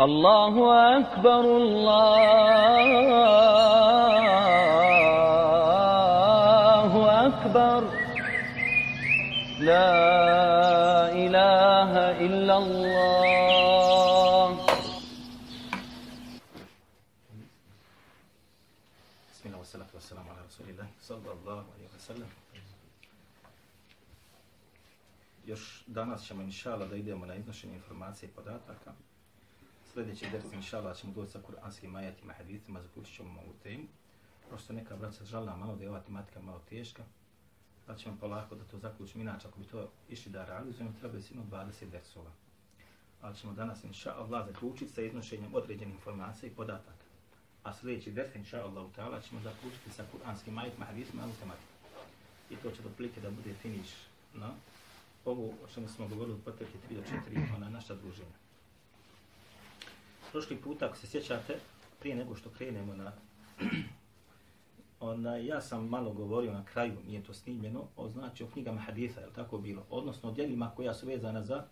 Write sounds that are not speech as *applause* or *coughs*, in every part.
الله أكبر الله أكبر لا إله إلا الله بسم الله والصلاة والسلام على رسول الله صلى الله عليه وسلم Još danas ćemo inšala da idemo na iznošenje informacije i podataka. Sljedeći ders Allah, ćemo doći sa kuranskim ajatima, hadithima, zaključit ćemo ovu temu. Prosto neka braća žalila malo da je ova tematika malo teška, pa ćemo polako da to zaključimo. Inače, ako bi to išli da realizujemo, treba je sino 20 dersova. Ali ćemo danas inša Allah zaključiti sa iznošenjem određenih informacija i podataka. A sljedeći ders inša Allah ta'ala ćemo zaključiti sa kuranskim ajatima, hadithima, ovu tematiku. I to će do plike da bude finiš na ovo o čemu smo govorili u protekli 3 do 4 ona naša družina. Prošli puta, ako se sjećate, prije nego što krenemo na... *clears throat* ona, ja sam malo govorio na kraju, nije to snimljeno, o znači o knjigama haditha, je tako bilo? Odnosno o djelima koja su vezana za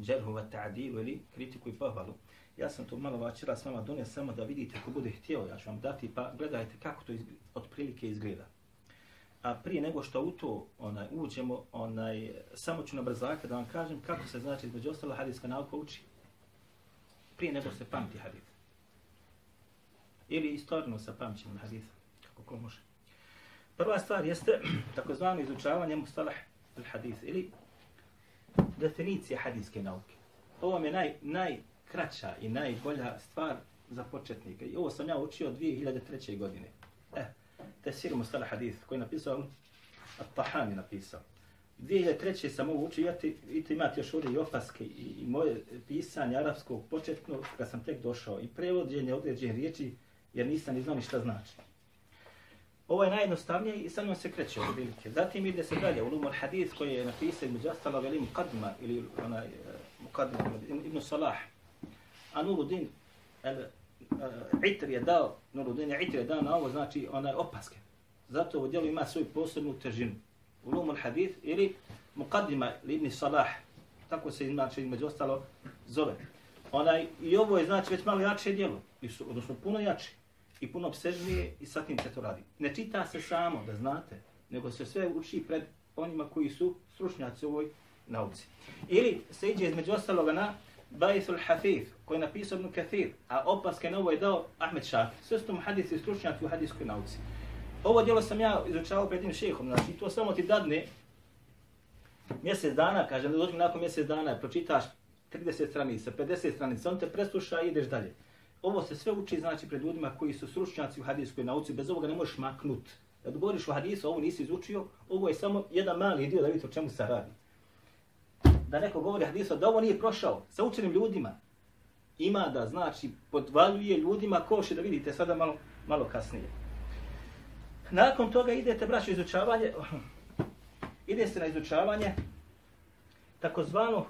džerhu va ta'adilu ili kritiku i pohvalu. Ja sam to malo vačera s vama donio samo da vidite ko bude htio, ja ću vam dati, pa gledajte kako to iz, otprilike izgleda. A prije nego što u to onaj, uđemo, onaj, samo ću na brzaka da vam kažem kako se znači između ostalo hadijska nauka uči. Prije nego se pamti hadis. Ili istorno sa pamćenjem hadisa, kako ko može. Prva stvar jeste *clears throat* takozvano izučavanje mustalah al-hadith ili definicija hadijske nauke. Ovo je naj, najkraća i najbolja stvar za početnika. I ovo sam ja učio 2003. godine. Eh, Tesir Mustala Hadith, koji je napisao, Al-Tahani napisao. 2003. sam ovo učio, i to imate još ovdje i opaske i, i moje pisanje arapskog početno, kad sam tek došao, i prevođenje određenih riječi, jer nisam ni znao ni šta znači. Ovo je najjednostavnije i sad se kreće od bilike. Zatim ide se dalje, u Lumor koji je napisao među ostalo veli Muqaddima ili onaj e, Muqadma, Ibn Salah. A Nuruddin el, e, Itr je dao, Nuruddin je Itr je dao na ovo, znači onaj opaske. Zato ovo djelo ima svoju posebnu težinu. Ulum al-Hadith ili Muqaddima ibn Salah, tako se znači između ostalo zove. Onaj, I ovo je znači već malo jače djelo, odnosno puno jače i puno obsežnije i sa tim se to radi. Ne čita se samo, da znate, nego se sve uči pred onima koji su stručnjaci u ovoj nauci. Ili se iđe između ostaloga na Bajithul Hafif, koji je napisao Ibn Kathir, a opaske na ovo je dao Ahmed Šafir. Sve su tomu hadisi stručnjaci u hadijskoj nauci. Ovo djelo sam ja izučavao pred tim šehom, znači to samo ti dadne mjesec dana, kažem da dođem nakon mjesec dana, pročitaš 30 stranica, 50 stranica, on te presluša i ideš dalje. Ovo se sve uči znači pred ljudima koji su stručnjaci u hadijskoj nauci, bez ovoga ne možeš maknut. Kad govoriš o hadisu, ovo nisi izučio, ovo je samo jedan mali dio da vidite o čemu se radi da neko govori hadisu, da ovo nije prošao sa učenim ljudima, ima da znači podvaljuje ljudima koše da vidite sada malo, malo kasnije. Nakon toga idete, braćo, izučavanje, *clears throat* ide se na izučavanje takozvano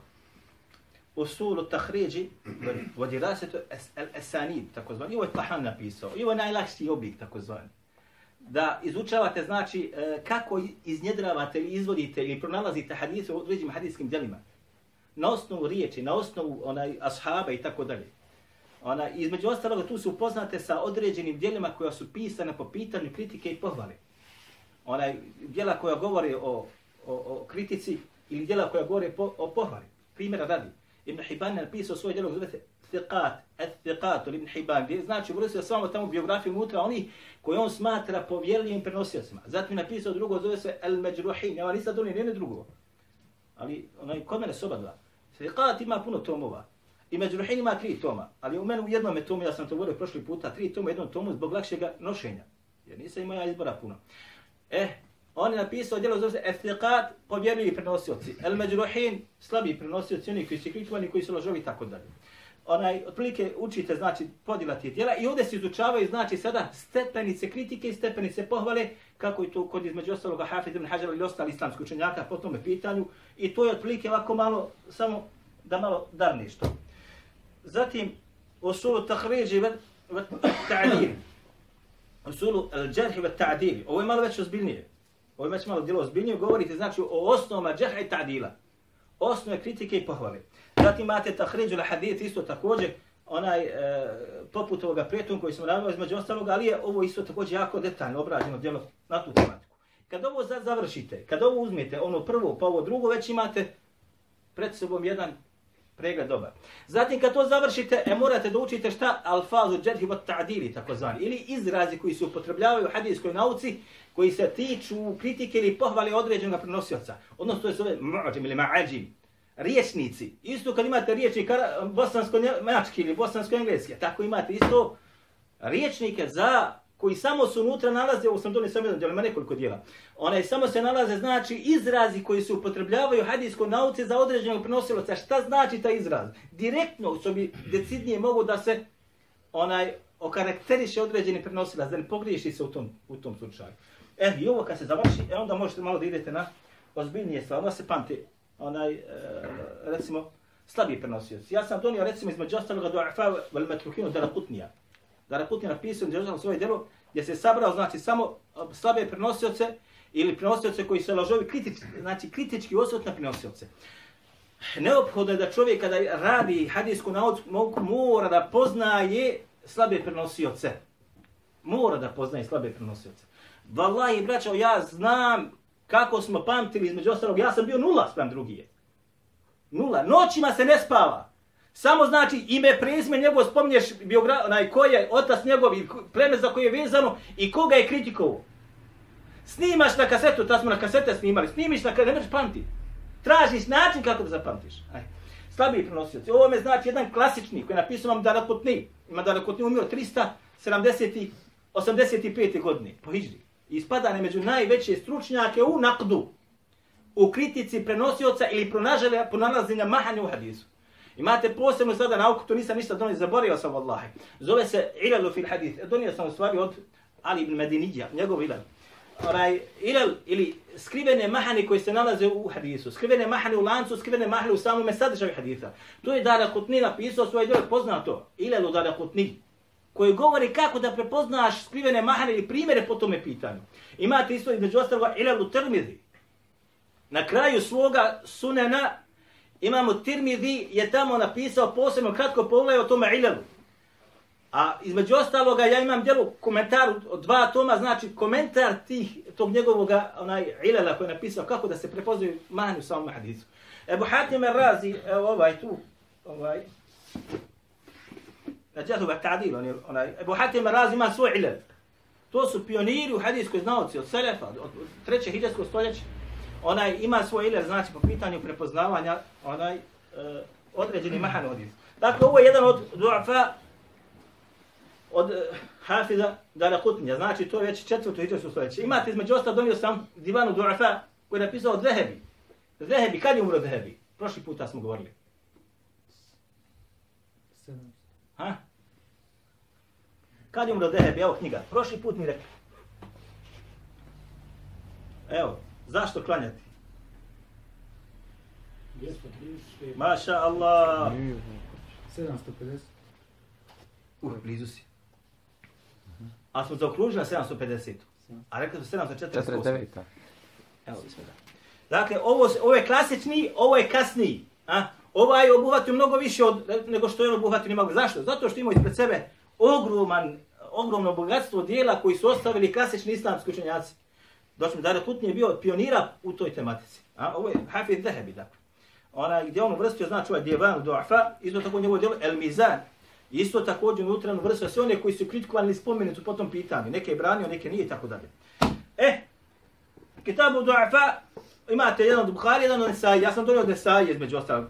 usulu tahriđi, vodi rasetu esanid, takozvani, ovo je Tahan napisao, i ovo je najlakši oblik, takozvani da izučavate, znači, e, kako iznjedravate ili izvodite ili pronalazite hadise u određenim hadijskim djelima. Na osnovu riječi, na osnovu onaj, ashaba i tako dalje. Ona, između ostalog, tu se upoznate sa određenim djelima koja su pisane po pitanju kritike i pohvale. Onaj, djela koja govore o, o, o kritici ili djela koja govore po, o pohvali. Primjera radi. Ibn Hibban je napisao svoje djelo, zove se Thiqat, Thiqat, Ibn Hibban, gdje znači uvrstio samo tamo biografiju unutra, oni koje on smatra povjerljivim prenosiocima. Zatim je napisao drugo, zove se El Međruhin, ja nisam donio nijedno drugo. Ali onaj, kod mene soba dva. Thiqat ima puno tomova. I Međruhin ima tri toma. Ali u meni u jednom tomu, ja sam to govorio prošli puta, tri toma u jednom tomu zbog lakšeg nošenja. Jer nisam imao ja izbora puno. Eh, on je napisao djelo zove se Ethiqat, povjerljivi prenosioci. El Međruhin, slabi prenosioci, oni koji su kritikovani, koji su lažovi i tako dalje onaj, otprilike učite, znači, podjela tih djela i ovdje se izučavaju, znači, sada stepenice kritike i stepenice pohvale, kako je to kod između ostalog Hafid ibn Hajar ili ostali islamski učenjaka po tome pitanju. I to je otprilike ovako malo, samo da malo dar nešto. Zatim, usulu tahriđi ve ta'adil. Usulu al-đarhi ve ta'adil. Ovo je malo već ozbiljnije. Ovo je već malo djelo ozbiljnije. Govorite, znači, o osnovama džarha i ta'adila. Osnove kritike i pohvale. Zatim imate tahriđu la hadith isto također onaj, e, poput ovoga prijetom koji smo radili između ostalog, ali je ovo isto također jako detaljno obrađeno djelo na tu tematiku. Kad ovo završite, kad ovo uzmete, ono prvo pa ovo drugo, već imate pred sobom jedan pregled dobar. Zatim kad to završite, e, morate da učite šta alfazu džedhi wa ta'dili, takozvani, ili izrazi koji se upotrebljavaju u hadijskoj nauci, koji se tiču kritike ili pohvale određenog prenosioca. Odnosno to je zove mu'ađim ili ma'ađim. Riječnici. Isto kad imate riječnik bosansko-mački ili bosansko-engleski, tako imate isto riječnike za koji samo su unutra nalaze, ovo sam donio samo jedan, ima nekoliko dijela, onaj samo se nalaze, znači, izrazi koji se upotrebljavaju u hadijskoj nauci za određenog prenosilaca. Šta znači taj izraz? Direktno, što bi decidnije mogu da se onaj okarakteriše određeni prenosilac, da ne pogriješi se u tom, u tom slučaju. E, i ovo kad se završi, e, onda možete malo da idete na ozbiljnije stvari. Onda se pamti, onaj, e, recimo, slabiji prenosioc. Ja sam donio, recimo, između ostaloga du'afa vel metrukinu dara putnija. Dara putnija napisao, između svoje djelo, gdje se sabrao, znači, samo e, slabe prenosioce ili prenosioce koji se lažovi kritički, znači, kritički osvot na prenosioce. Neophodno je da čovjek kada radi hadijsku nauku mora da poznaje slabe prenosioce. Mora da poznaje slabe prenosioce. Wallahi, braćo, ja znam kako smo pamtili između ostalog. Ja sam bio nula sprem drugije. Nula. Noćima se ne spava. Samo znači ime, prezime njegovo spominješ biogra... onaj, ko je otac njegov i pleme za koje je vezano i koga je kritikovo. Snimaš na kasetu, ta smo na kasete snimali, snimiš na kasetu, ne možeš pamtiti. Tražiš način kako da zapamtiš. Aj. Slabiji prenosioci. Ovo me znači jedan klasični koji je napisao vam Darakutni. Ima Darakutni umio 370 85. godine po Hidžri ispadane među najveće stručnjake u nakdu, u kritici prenosioca ili pronalaženja mahanja u hadisu. Imate posebno sada nauku, to nisam ništa donio, zaboravio sam vallahi. Zove se Ilalu fil hadith. E, donio sam u stvari od Ali ibn Medinidja, njegov Ilal. Oraj, ilal ili skrivene mahani koje se nalaze u hadisu, skrivene mahani u lancu, skrivene mahani u samome sadržaju hadisa. To je Dara Kutni napisao svoj djelo, poznato. Ilalu Dara Kutni koji govori kako da prepoznaš skrivene mahane ili primjere po tome pitanju. Imate isto između ostaloga Ilalu termizi. Na kraju svoga sunena imamo Tirmidhi je tamo napisao posebno kratko pogledaj o tome ilelu. A između ostaloga ja imam djelu komentar od dva toma, znači komentar tih, tog njegovog onaj ilela koji je napisao kako da se prepoznaju mahani u samom hadisu. Ebu Hatim Razi, evo ovaj tu, ovaj, Nađatu ga ta'dil, on je onaj, Ebu Hatim Razi ima svoj ilal. To su pioniri u hadijskoj znaoci od Selefa, od treće hiđarskog stoljeća. Onaj ima svoj ili znači po pitanju prepoznavanja onaj uh, određeni mahan hadis. Dakle, ovo je jedan od duafa od uh, Hafiza Darakutnija, znači to je već četvrto hiđarsko stoljeće. Imate između ostalo donio sam divanu duafa koji je napisao Zehebi. Zehebi, kad je umro Zehebi? Prošli puta smo govorili. Ha? Kad je umro Zehebi? Evo knjiga. Prošli put mi rekli. Evo, zašto klanjati? Maša Allah. 750. Uh, blizu si. A smo zaokružili na 750. A rekli smo 748. Evo, bismo da. Dakle, ovo, ovo je klasični, ovo je kasniji. A? ovaj obuhvatio mnogo više od, nego što je on obuhvatio ni mogu. Zašto? Zato što ima ispred sebe ogroman, ogromno bogatstvo dijela koji su ostavili klasični islamski učenjaci. Došli mi da Kutni je bio pionira u toj tematici. A ovo je Hafiz Zahebi, dakle. Ona gdje on uvrstio, znači ovaj Dijevan Duafa, isto tako njegovo djelo El Mizan. Isto također unutra on uvrstio sve one koji su kritikovali ili spomenuti po tom pitanju. Neke je branio, neke nije, tako dalje. E, Kitabu Duafa, imate jedan od Bukhari, jedan od Nesai. Ja sam donio od Nesai između ostalog.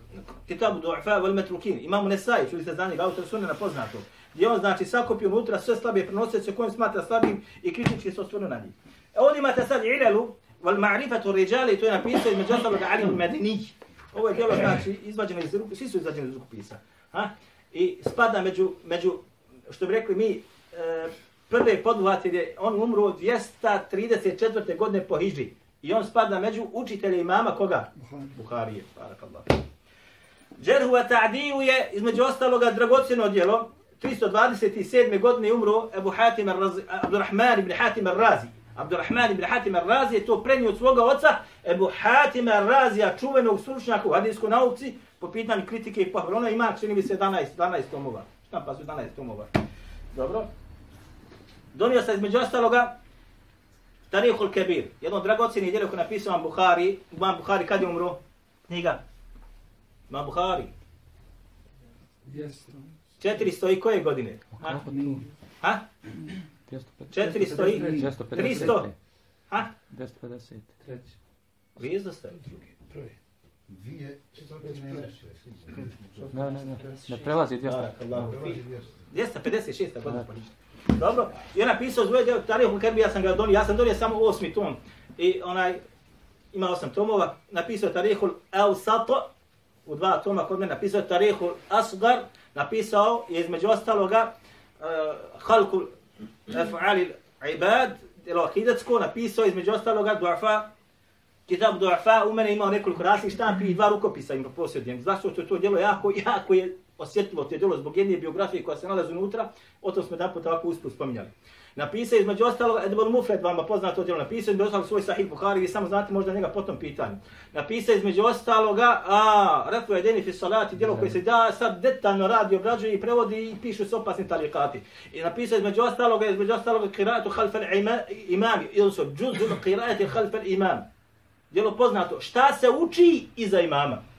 Kitabu Du'afa wal Matrukin. Imamo Nesai, čuli ste za njega, autor sunne poznato. Gdje on znači sakopio unutra sve slabije prenosioce kojim smatra slabim i kritički se osvrnu na njih. Ovdje imate sad Ilalu wal Ma'rifatu Rijali, to je napisao između ostalog Ali al-Madini. Ovo je djelo znači izvađeno iz ruku, svi su izvađeni iz rukopisa. Ha? I spada među, među, što bi rekli mi, e, prve poduvatelje, on umro 234. godine po Hidži. I on spada među učitelje imama koga? Buhari. Buharije. Barakallahu. Džerhu wa ta'diju je između ostaloga dragocjeno djelo. 327. godine umro Abu Hatim al-Razi, Abdurrahman ibn Hatim al-Razi. Abdurrahman ibn Hatim al-Razi je to prenio od svoga oca Abu Hatim al-Razija, čuvenog stručnjaka u hadijskoj nauci, po pitanju kritike i pohvala. Ona ima, čini mi se, 11, 12 tomova. pa su 11 tomova. Dobro. Donio sam između ostaloga Tarihul Kebir, jedno dragocjeni djelo koje napisao Imam Buhari, Imam Buhari kad je umro? Knjiga. Imam Buhari. 400 i koje godine? Ha? Kako tu? Ha? 400 i 250. 300. Ha? 250. Treći. Ste. Dvije, i nešto. Ne, ne, ne. Ne prelazi 200. Barakallahu fik. 256. godina. Dobro. I on napisao zvoje djelo Tarihul Kebir, ja sam ga donio, ja sam donio samo osmi tom. I onaj, ima osam tomova, napisao Tarihul El Sato, u dva toma kod mene napisao Tarihul Asgar, napisao je između ostaloga uh, Halkul af'ali Ibad, djelo akidatsko, napisao između ostaloga Duafa, Kitab Duafa, u mene imao nekoliko rasnih štampi i dva rukopisa im posjedujem. Zašto što je to djelo jako, jako je osjetljivo to je djelo zbog jedne biografije koja se nalazi unutra, o tom smo jedan put ovako usput spominjali. Napisao između ostalog Edbon Mufred, vama poznato djelo, napisao između ostalog svoj Sahih Bukhari, vi samo znate možda njega po tom pitanju. Napisao između ostaloga, a, Rafu Edeni fi salati, djelo koje se da, sad detaljno radi, obrađuje i prevodi i pišu se opasni talikati. I napisao između ostaloga, između ostaloga, kiratu halfel imam, ili su džuzu kiratu halfel imam. Djelo poznato, šta se uči iza imama?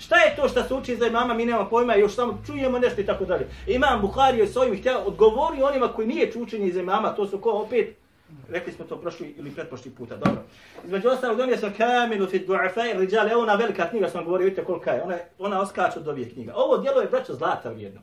Šta je to što se uči za imama, mi nemamo pojma, još samo čujemo nešto i tako dalje. Imam Buhari je s ovim htjela odgovori onima koji nije učenje za imama, to su ko opet, rekli smo to prošli ili pretprošli puta, dobro. Između ostalog donio sam Kamilu fi du'afa i evo ona velika knjiga sam govorio, vidite kolika je, ona, ona oskače od ovih knjiga. Ovo djelo je, braćo, zlata vrijedno.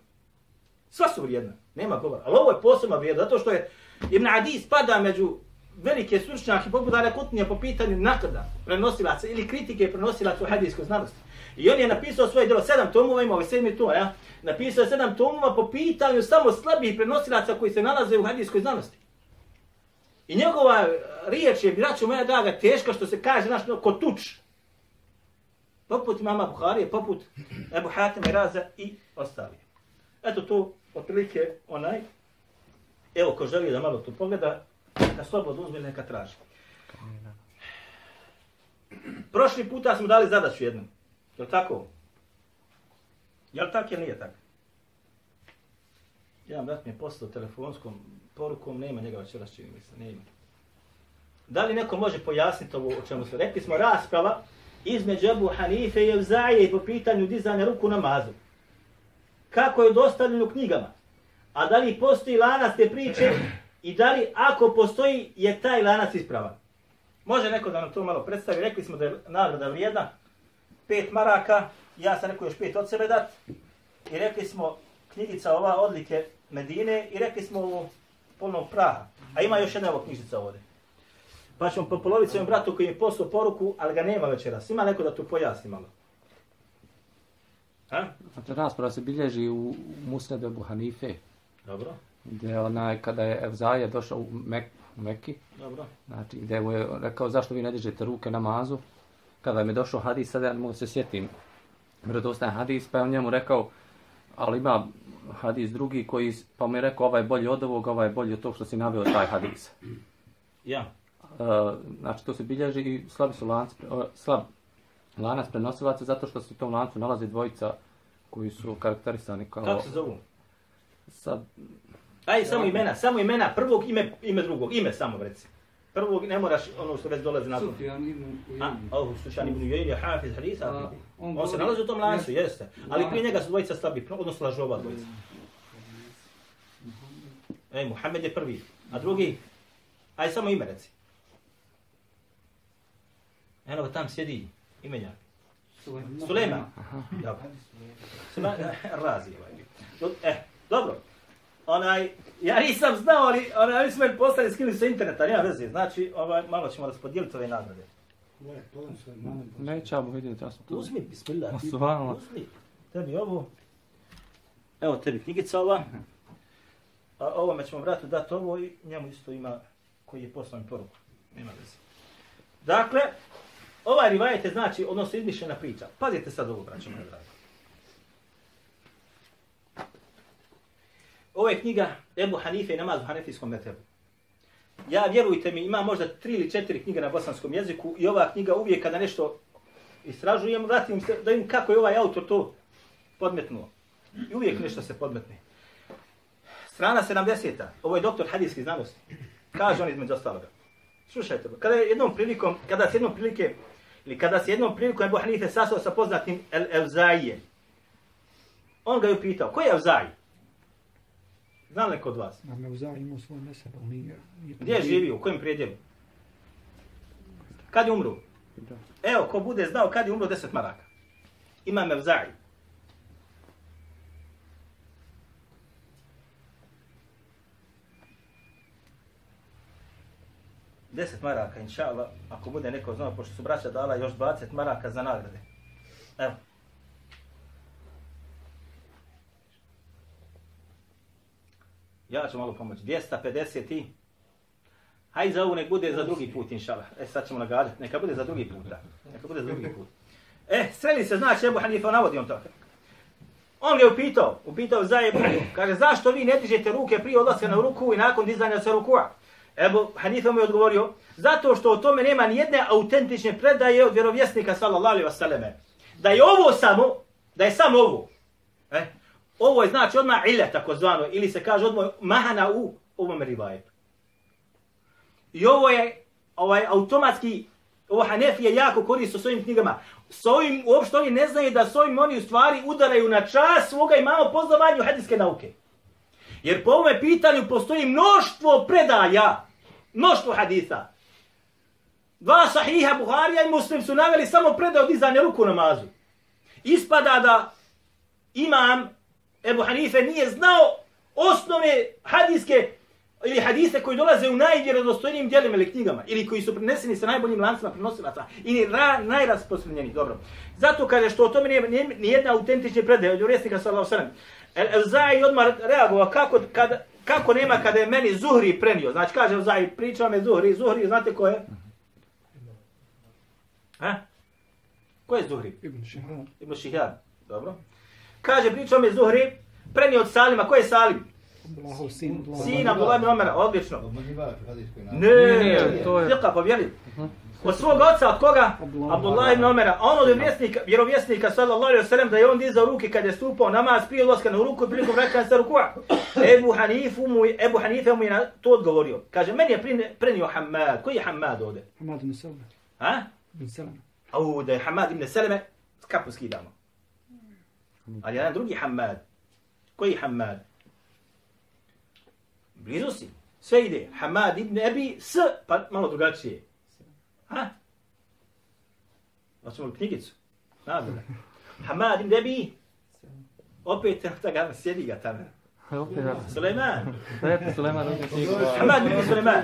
Sva su vrijedna, nema govora, ali ovo je posebno vrijedno, zato što je Ibn Adi spada među velike stručnjake poput Dara Kutnije po pitanju nakada prenosilaca ili kritike prenosilaca u hadijskoj znanosti. I on je napisao svoje djelo, sedam tomova, ima sedmi tom, ja? Napisao je sedam tomova po pitanju samo slabih prenosilaca koji se nalaze u hadijskoj znanosti. I njegova eh, riječ je, braću moja draga, teška što se kaže, znaš, ko tuč. Poput mama Buharije, poput Ebu Hatim i Raza i ostali. Eto to, otprilike, onaj, evo, ko želi da malo to pogleda, Neka slobodno uzme neka traži. Prošli puta smo dali zadaću jednom. Je li tako? Je li tako ili nije tako? Jedan brat mi je poslao telefonskom porukom, nema njega večeras čini mi se, nema. Da li neko može pojasniti ovo o čemu se rekli? Smo rasprava između Abu Hanife i Evzaje i po pitanju dizanja ruku namazu. Kako je dostavljeno u knjigama? A da li postoji lanac te priče i da li ako postoji je taj lanac ispravan? Može neko da nam to malo predstavi? Rekli smo da je nagrada vrijedna pet maraka, ja sam rekao još pet od sebe dat. I rekli smo knjigica ova odlike Medine i rekli smo ovo polnog praha. A ima još jedna ovo knjižica ovdje. Pa ćemo po polovici svojom bratu koji mi poslao poruku, ali ga nema večeras. Ima neko da tu pojasni malo. Ha? Znači, rasprava se bilježi u Musnedu Ebu Hanife, Dobro, gdje onaj, kada je Evzaje došao u, Mek, u Mekki, dobro. znači, gdje mu je rekao zašto vi ne dižete ruke na mazu, kada mi je došao hadis, sada ja ne mogu se sjetim, vjerodostan hadis, pa je on njemu rekao, ali ima hadis drugi koji, pa mu je rekao ovaj je bolji od ovog, ovaj je bolji od tog što si naveo taj hadis. Ja. Uh, znači to se bilježi i slabi su lanac, uh, slab lanac prenosilaca zato što se u tom lancu nalazi dvojica koji su karakterisani kao... Kako se zovu? Sad, Aj, samo imena, samo imena, prvog ime, ime drugog, ime samo reci. Prvog ne moraš ono što već dolazi na Sufjan ibn A, Ujeni. ovo Sufjan ibn je hafiz hadisa. On, on se nalazi u tom lancu, Jeste. Ali prije njega su dvojica slabi, odnosno lažova dvojica. Ej, Muhammed je prvi. A drugi? Aj, samo ime reci. Eno ga tam sjedi, imenja. Sulejman. Dobro. Sulejman, razi ovaj. Eh, dobro. Onaj, ja nisam znao, ali onaj, oni su meni poslali skili sa interneta, nema veze. Znači, ovaj, malo ćemo raspodijeliti ove nagrade. neće Abu vidjeti, ja sam tu. Uzmi, bismillah. Osvano. Uzmi. Tebi ovo. Evo tebi knjigica ova. A ovome ćemo bratu dati ovo i njemu isto ima koji je poslan poruku. Nema veze. Dakle, ovaj rivajet je znači, odnosno izmišljena priča. Pazite sad ovo, braćo moje dragi. Ovo je knjiga Ebu Hanife i namaz u Hanefijskom metebu. Ja, vjerujte mi, ima možda tri ili četiri knjige na bosanskom jeziku i ova knjiga uvijek kada nešto istražujem, vratim se da im kako je ovaj autor to podmetnuo. I uvijek nešto se podmetne. Strana 70. Ovo je doktor hadijskih znanosti. Kaže on između ostaloga. Slušajte, kada je jednom prilikom, kada se jednom prilike, ili kada se jednom prilikom Ebu Hanife sasao sa poznatim El Evzaije, on ga je upitao, ko je Evzaij? Zna li neko od vas? Na Mevza imao svoj mesel, on nije... Gdje je živio, u kojem prijedjelu? Kad je umru? Evo, ko bude znao kad je umro 10 maraka. Ima Mevzaij. Deset maraka, inša Allah, ako bude neko znao, pošto su braća dala još 20 maraka za nagrade. Evo. Ja ću malo pomoći. 250 i... Hajde za ovu nek bude za drugi put, inša Allah. E, sad ćemo nagađati. Neka bude za drugi put, da. Neka bude za drugi put. E, sreli se, znači, Ebu Hanifa navodi on to. On ga je upitao, upitao za Ebu, kaže, zašto vi ne dižete ruke prije odlaska na ruku i nakon dizanja sa rukua? Ebu Hanifa mu je odgovorio, zato što o tome nema ni jedne autentične predaje od vjerovjesnika, sallallahu alaihi wasallam. Da je ovo samo, da je samo ovo. E, ovo je znači odmah ila, takozvano, ili se kaže odmah mahana u ovom rivajetu. I ovo je ovaj automatski ovo Hanefije jako koristi u svojim knjigama. S ovim uopšte oni ne znaju da s ovim oni u stvari udaraju na čas svoga imamo poznavanju hadijske nauke. Jer po ovome pitanju postoji mnoštvo predaja, mnoštvo hadisa. Dva sahiha Buharija i Muslim su naveli samo predaj od dizanja ruku namazu. Ispada da imam Ebu Hanife nije znao osnovne hadijske ili hadise koji dolaze u najvjerodostojnijim djelima ili knjigama, ili koji su preneseni sa najboljim lancima prenosilaca, ili ra, najrasprostranjeni, dobro. Zato kaže što o tome nije, nije, nije jedna autentična predaja od sallallahu alejhi ve sellem. El Evzai odmah reagovao kako, kad, kako nema kada je meni Zuhri prenio. Znači kaže Evzai, pričao me Zuhri, Zuhri, znate ko je? Ha? Ko je Zuhri? Ibn Šihab. Ibn Šihab, dobro. Kaže, pričao me Zuhri, prenio od Salima, ko je Salim? Abdullahu sin. Sin Abdullah ibn Omara, odlično. Ne, Ne, ne, ne, to je- Fiqa, povjeri. Od svog oca, od koga? Abdullah. Ibn Omara. A on od vjerovjesnika, vjerovjesnika, sallallahu alaihi wa sallam, da je on dizao ruke kad je stupao namaz prije ulaska na ruku i prilikom vraćanja sa rukua. *coughs* Ebu Hanifu mu, je- Ebu Hanife mu je na to odgovorio. Kaže, meni je prenio Hamad. Koji je Hamad ovde? Hamad ibn Salama. Ha? Ibn Salama. Au, da je Hamad ibn Seleme, kapu skidamo. Ali jedan drugi Hamad. Koji Hamad? Blizu si. Sve ide. Hamad ibn Ebi s, pa malo drugačije. Ha? Hoćemo li knjigicu? Nadam. *laughs* Hamad ibn Ebi. Opet, ta ga, sjedi ga tamo. Suleiman. Uzmi knjigu. Hamad ibn Suleiman.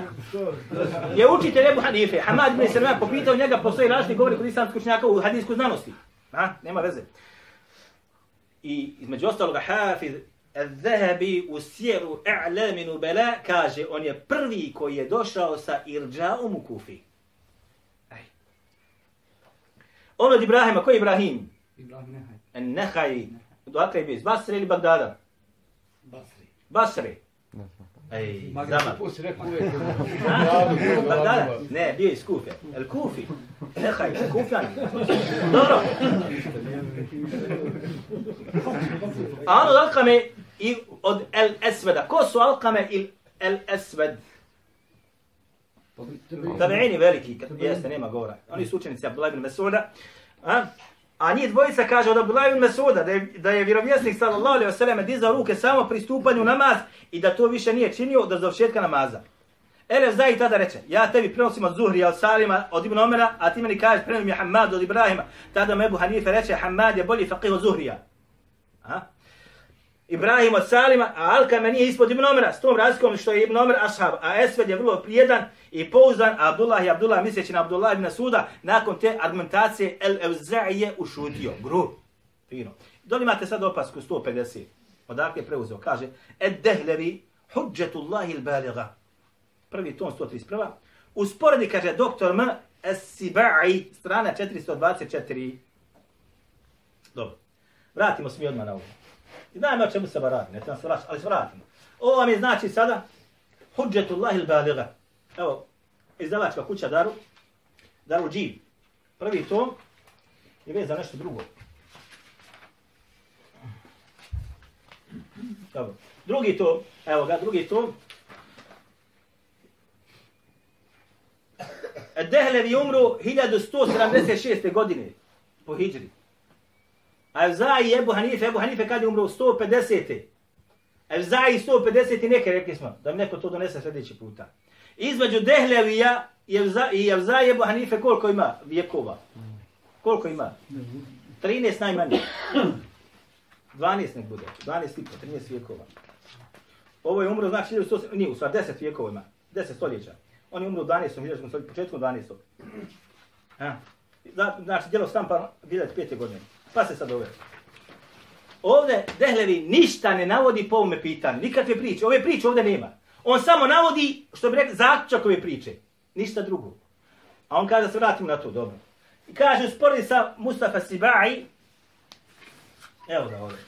Je učitelj Ebu Hanife. Hamad ibn Suleiman popitao njega, postoji različni govori kod islamskog učenjaka u hadijskoj znanosti. Ha? Nema veze. I između ostaloga Hafiz Al-Zahabi u sjeru A'lami Nubala kaže on je prvi koji je došao sa irđaom u Kufi. Aj. On od Ibrahima, ko je Ibrahim? Ibrahim Nehaj. Nehaj. Dakle je bio iz Basre ili Bagdada? Basri. Basre. Ej, se pusti rekao uvijek. Ha? *laughs* Bagdada? Ne, bio iz Kufe. El Kufi. Nehaj, Kufjan. Dobro. A od Alkame i od El Esveda. Ko su Alkame i El Esved? Tabeini veliki, jeste, nema govora. Oni su učenici Abdullah ibn Mesuda. A? A njih dvojica kaže od Abdullah ibn Mesuda da je, da je vjerovjesnik sallallahu alaihi ve sallam dizao ruke samo pri stupanju namaz i da to više nije činio do završetka namaza. Elef Zahid tada reče, ja tebi prenosim od Zuhrija, od Salima, od Ibn Omera, a ti meni kažeš prenosim je Hamad od Ibrahima. Tada mu Ebu Hanife reče, Hamad je bolji faqih od Zuhrija. Ha? Ibrahim od Salima, a Alkame nije ispod Ibn Omera, s tom razlikom što je Ibn Omer ashab, a Esved je vrlo prijedan i pouzdan, a Abdullah i Abdullah misleći na Abdullah ibn Suda, nakon te argumentacije El Evza'i je ušutio. Gru. Fino. Doli imate sad opasku 150. Odakle je preuzeo? Kaže, Ed dehlevi hudžetullahi il baliga. Prvi ton 131. Usporedi, kaže doktor M. Es-Sibai, strana 424. Dobro. Vratimo se mi odmah na ovo. I znamo o čemu se radi, ne treba se vraćati, ali se vratimo. Ovo vam je znači sada Hudžetullahi il-Baliga. Evo, izdavačka kuća Daru, Daru Dživ. Prvi tom je vezan nešto drugo. Dobro. Drugi tom, evo ga, drugi tom. Dehlevi umru 1176. godine po Hidžri. Evzai i Ebu Hanife, Ebu Hanife kad je umro 150. Evzai 150 i neke rekli smo, da mi neko to donese sljedeći puta. Između Dehlevija i Evzai i Evzai Ebu Hanife koliko ima vjekova? Koliko ima? 13 najmanje. 12 nek bude. 12 i 13 vjekova. Ovo je umro, znači, 1100, nije, u stvari 10 vjekova ima. 10 stoljeća. On je umro u 12. hiljadačkom stoljeću, početku 12. Ha. Znači, djelo stampa 2005. godine. Pa se sad ove. Ovdje Dehlevi ništa ne navodi po ovome pitanju. Nikakve priče. Ove priče ovdje nema. On samo navodi, što bi rekli, zaključak ove priče. Ništa drugo. A on kaže da se vratimo na to, dobro. I kaže, usporedi sa Mustafa Sibai, evo ga ovdje.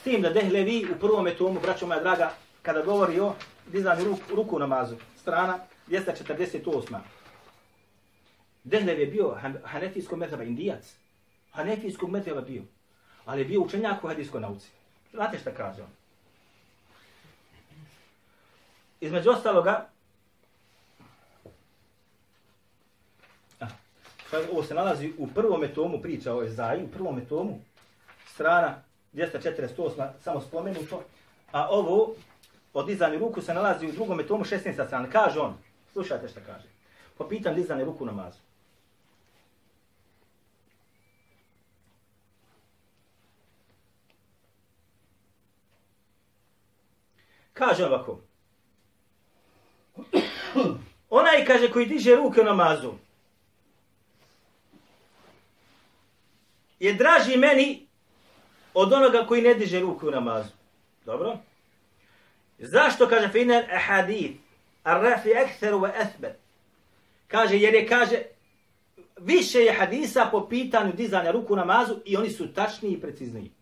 S tim da Dehlevi u prvome tomu, braćo moja draga, kada govori o dizanju ruku, ruku namazu, strana 248. Dehlev je bio han- hanefijskog mezheba, indijac. Hanefijskog mezheba bio. Ali je bio učenjak u hadijskoj nauci. Znate šta kaže on? Između ostaloga, a, ovo se nalazi u prvom tomu priča o Ezaju, u prvom tomu, strana 248, samo spomenuto, a ovo o dizanju ruku se nalazi u drugom tomu 16. strana. Kaže on, slušajte šta kaže, po pitanju dizanja ruku namazu. Kaže ovako. Onaj, kaže, koji diže ruke u namazu, je draži meni od onoga koji ne diže ruku u namazu. Dobro? Zašto, kaže, finel ahadith, arrafi ektheru wa athbat. Kaže, jer je, kaže, više je hadisa po pitanju dizanja ruku u namazu i oni su tačniji i precizniji.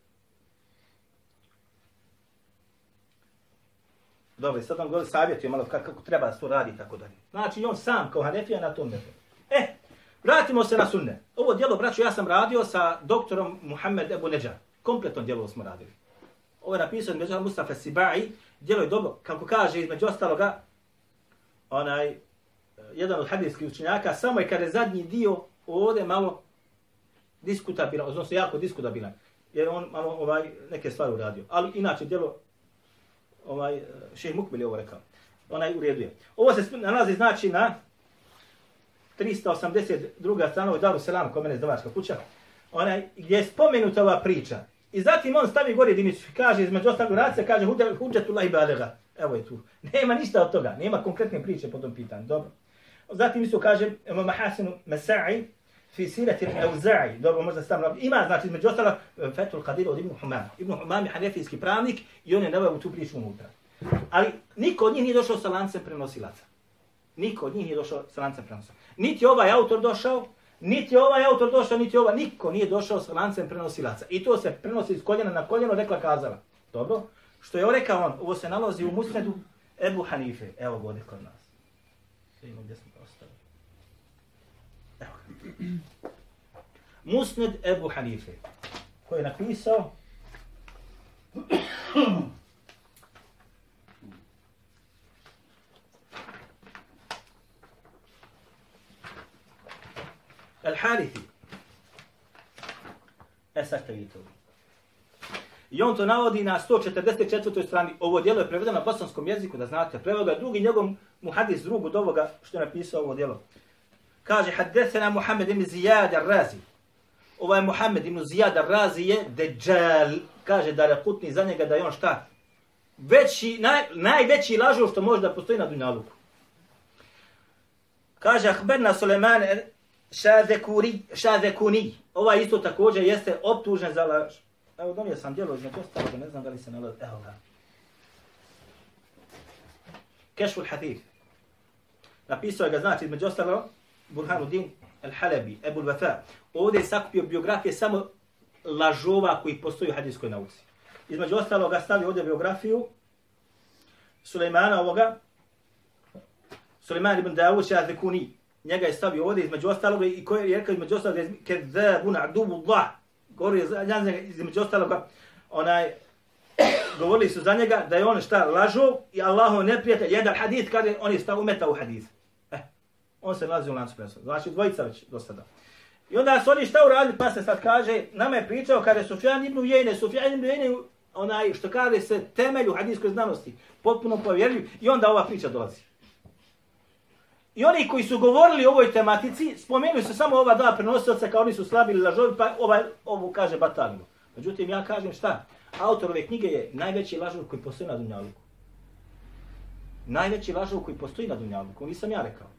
Dobro, sad vam govori savjetuje malo kako, kako treba se to radi i tako dalje. Znači, on sam kao Hanefija na tom metodu. E, vratimo se na sunne. Ovo djelo, braću, ja sam radio sa doktorom Muhammed Ebu Neđa. Kompletno djelo smo radili. Ovo je napisao između Mustafa Sibai. Djelo je dobro. Kako kaže, između ostaloga, onaj, eh, jedan od hadijskih učenjaka, samo je kada je zadnji dio ovdje malo diskutabilan, odnosno jako diskutabilan. Jer on malo ovaj, neke stvari uradio. Ali inače, djelo ovaj šejh Mukbil je ovo rekao. Onaj u redu je. Ovo se nalazi znači na 382. strana u Daru Selam, kod mene je kuća. Onaj gdje je spomenuta ova priča. I zatim on stavi gore jedinicu i kaže između ostalog racija kaže hudžetullah balega. Evo je tu. *laughs* Nema ništa od toga. Nema konkretne priče po tom pitanju. Dobro. Zatim isto kaže Mahasinu Hasanu Masai fi sirati al-Auza'i. Dobro, možda stavno. Ima, znači, između ostalo, eh, Fethul Qadir od Ibn Humam. Ibn Humam je hanefijski pravnik i on je naveo tu priču unutra. Ali niko od njih nije došao sa lancem prenosilaca. Niko od njih nije došao sa lancem prenosilaca. Niti ovaj autor došao, niti ovaj autor došao, niti ovaj, niko nije došao sa lancem prenosilaca. I to se prenosi iz koljena na koljeno, rekla kazala. Dobro? Što je on rekao on, ovo se nalazi u musnedu Ebu Hanife. Evo ga kod nas. Vidimo gdje smo Musned Ebu Hanife. Koji je napisao Al-Harithi. E sad ste vidite ovo. I on to navodi na 144. strani. Ovo djelo je prevedeno na bosanskom jeziku, da znate. Preveo ga drugi njegov muhadis drug od ovoga što je napisao ovo djelo. Kaže, haddesena Muhammed ibn Zijad al-Razi. Ovaj Muhammed ibn Zijad al-Razi je deđal. Kaže da je putni za njega da je on šta? Veći, naj, najveći lažov što može da postoji na Dunjaluku. Kaže, Ahberna Suleman Šazekuri, Šazekuni. Ovaj isto također jeste optužen za laž. Evo, donio sam djelo između ostaloga, ne znam da li se nalazi. Evo ga. Kešful Hatif. Napisao je ga, znači, između ostalo, Burhanuddin al-Halabi, Ebu al-Wafa. Ovdje je sakupio biografije samo lažova koji postoji u hadijskoj nauci. Između ostaloga stavio ovdje biografiju Sulejmana ovoga, Sulejman ibn Dawud Šazekuni. Njega je stavio ovdje između ostaloga i koji je rekao između ostaloga kezabun adubullah. Govori je između ostaloga onaj govorili su za njega da je on šta lažov i Allahov neprijatelj. Jedan hadis kaže on je stav umeta u hadis. On se nalazi u lancu prenosa. Znači dvojica već do sada. I onda su oni šta uradili, pa se sad kaže, nama je pričao kada Sufjan ibn Ujene, Sufjan ibn Ujene, onaj što kaže se temelju hadijskoj znanosti, potpuno povjerljiv, i onda ova priča dolazi. I oni koji su govorili o ovoj tematici, spomenuli su samo ova dva prenosioca kao oni su slabili lažovi, pa ovaj, ovu kaže batalimo. Međutim, ja kažem šta? Autor ove knjige je najveći lažov koji postoji na Dunjaluku. Najveći lažov koji postoji na Dunjaluku, nisam ja rekao.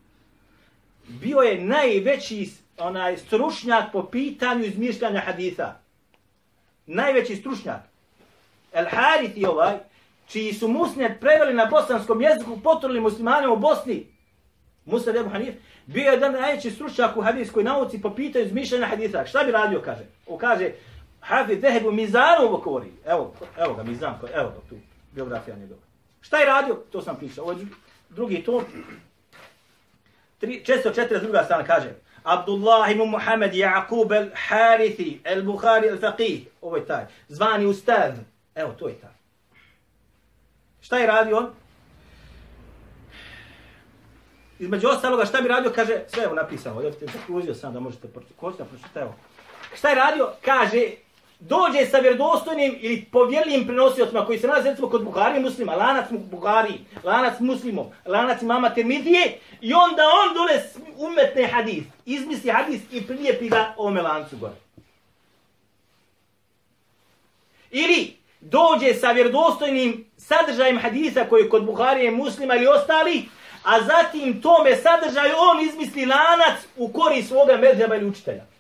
Bio je najveći onaj stručnjak po pitanju izmišljanja haditha. Najveći stručnjak. El Harith i ovaj, čiji su musnet preveli na bosanskom jeziku, potruli muslimanima u Bosni, Musa Ebu Hanif, bio je jedan najveći stručnjak u hadijskoj nauci po pitanju izmišljanja haditha. Šta bi radio, kaže? O kaže, Hafiz Zehebu Mizanu ovo govori. Evo, evo ga, Mizan, evo ga tu, biografija njegova. Šta je radio? To sam pisao. Ovo je drugi tom. 442. strana kaže, Abdullah ibn Muhammed Jaqub al-Harithi al-Bukhari al-Faqih. Ovo je taj. Zvani ustav. Evo, to je taj. Šta je radio on? Između ostaloga, šta bi radio, kaže, sve evo napisao. ja te zakluzio sam da možete pročitati, evo. Šta je radio? Kaže, dođe sa vjerodostojnim ili povjerljivim prenosiocima koji se nalaze recimo kod Buhari muslima, lanac Buhari, lanac muslimom, lanac imama Termidije i onda on dole umetne hadis, izmisli hadis i prilijepi ga ovome lancu gore. Ili dođe sa vjerodostojnim sadržajem hadisa koji je kod Buharije muslima ili ostali, a zatim tome sadržaju on izmisli lanac u korist svoga medheba ili učitelja.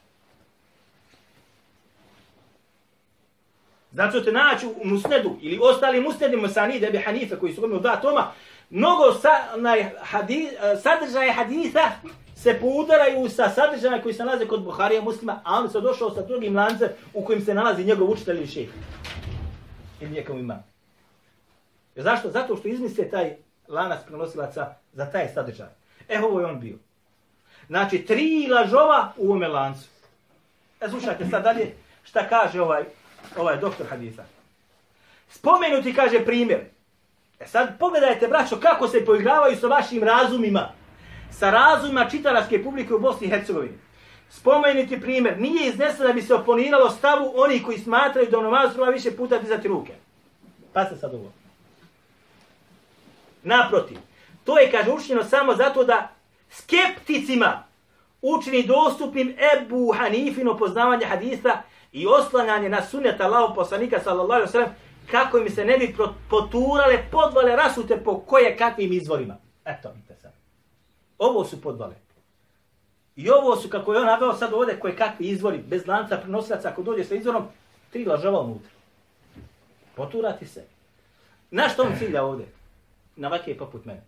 Zato te naći u musnedu ili ostali musnedi Musani Debi Hanife koji su govorili dva toma, mnogo sa, na, hadis, eh, sadržaje haditha se poudaraju sa sadržajima koji se nalaze kod Buharija muslima, a on se došao sa drugim lancem u kojim se nalazi njegov učitelj ili šeh. Ili nekom ima. Zašto? Zato što izmisle taj lanac prenosilaca za taj sadržaj. E, ovo je on bio. Znači, tri lažova u ovome lancu. E, slušajte sad dalje šta kaže ovaj ovaj je doktor hadisa. Spomenuti, kaže, primjer. E sad, pogledajte, braćo, kako se poigravaju sa vašim razumima. Sa razumima čitalačke publike u Bosni i Hercegovini. Spomenuti primjer. Nije izneseno da bi se oponiralo stavu onih koji smatraju da u treba više puta dizati ruke. Pa se sad ovo. Naprotiv. To je, kaže, učinjeno samo zato da skepticima učini dostupnim Ebu Hanifino poznavanje hadisa i oslanjanje na sunnet Allahov poslanika sallallahu alejhi ve sellem kako im se ne bi poturale podvale rasute po koje kakvim izvorima. Eto, vidite sad. Ovo su podvale. I ovo su, kako je on naveo sad ovdje, koje kakvi izvori, bez lanca prenosilaca, ako dođe sa izvorom, tri lažava unutra. Poturati se. Na što on cilja ovdje? Na vake poput mene.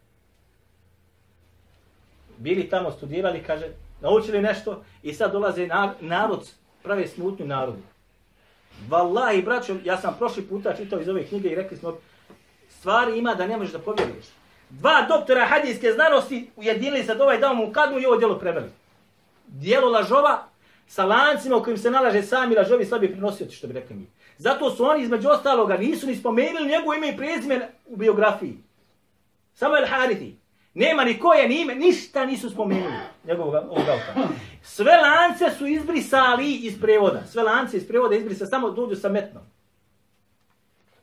Bili tamo, studirali, kaže, naučili nešto i sad dolaze narod prave smutnju narodu. Wallahi, braćo, ja sam prošli puta čitao iz ove knjige i rekli smo, stvari ima da ne možeš da povjeriš. Dva doktora hadijske znanosti ujedinili se da ovaj dao mu kadmu i ovo djelo preveli. Djelo lažova sa lancima u kojim se nalaže sami lažovi slabi prenosioci, što bi rekli mi. Zato su oni između ostaloga nisu ni spomenuli njegovo ime i prezime u biografiji. Samo El Harithi. Nema ni koje ni ime, ništa nisu spomenuli njegovog ovog autora. Sve lance su izbrisali iz prevoda. Sve lance iz prevoda izbrisa samo dođu sa metnom.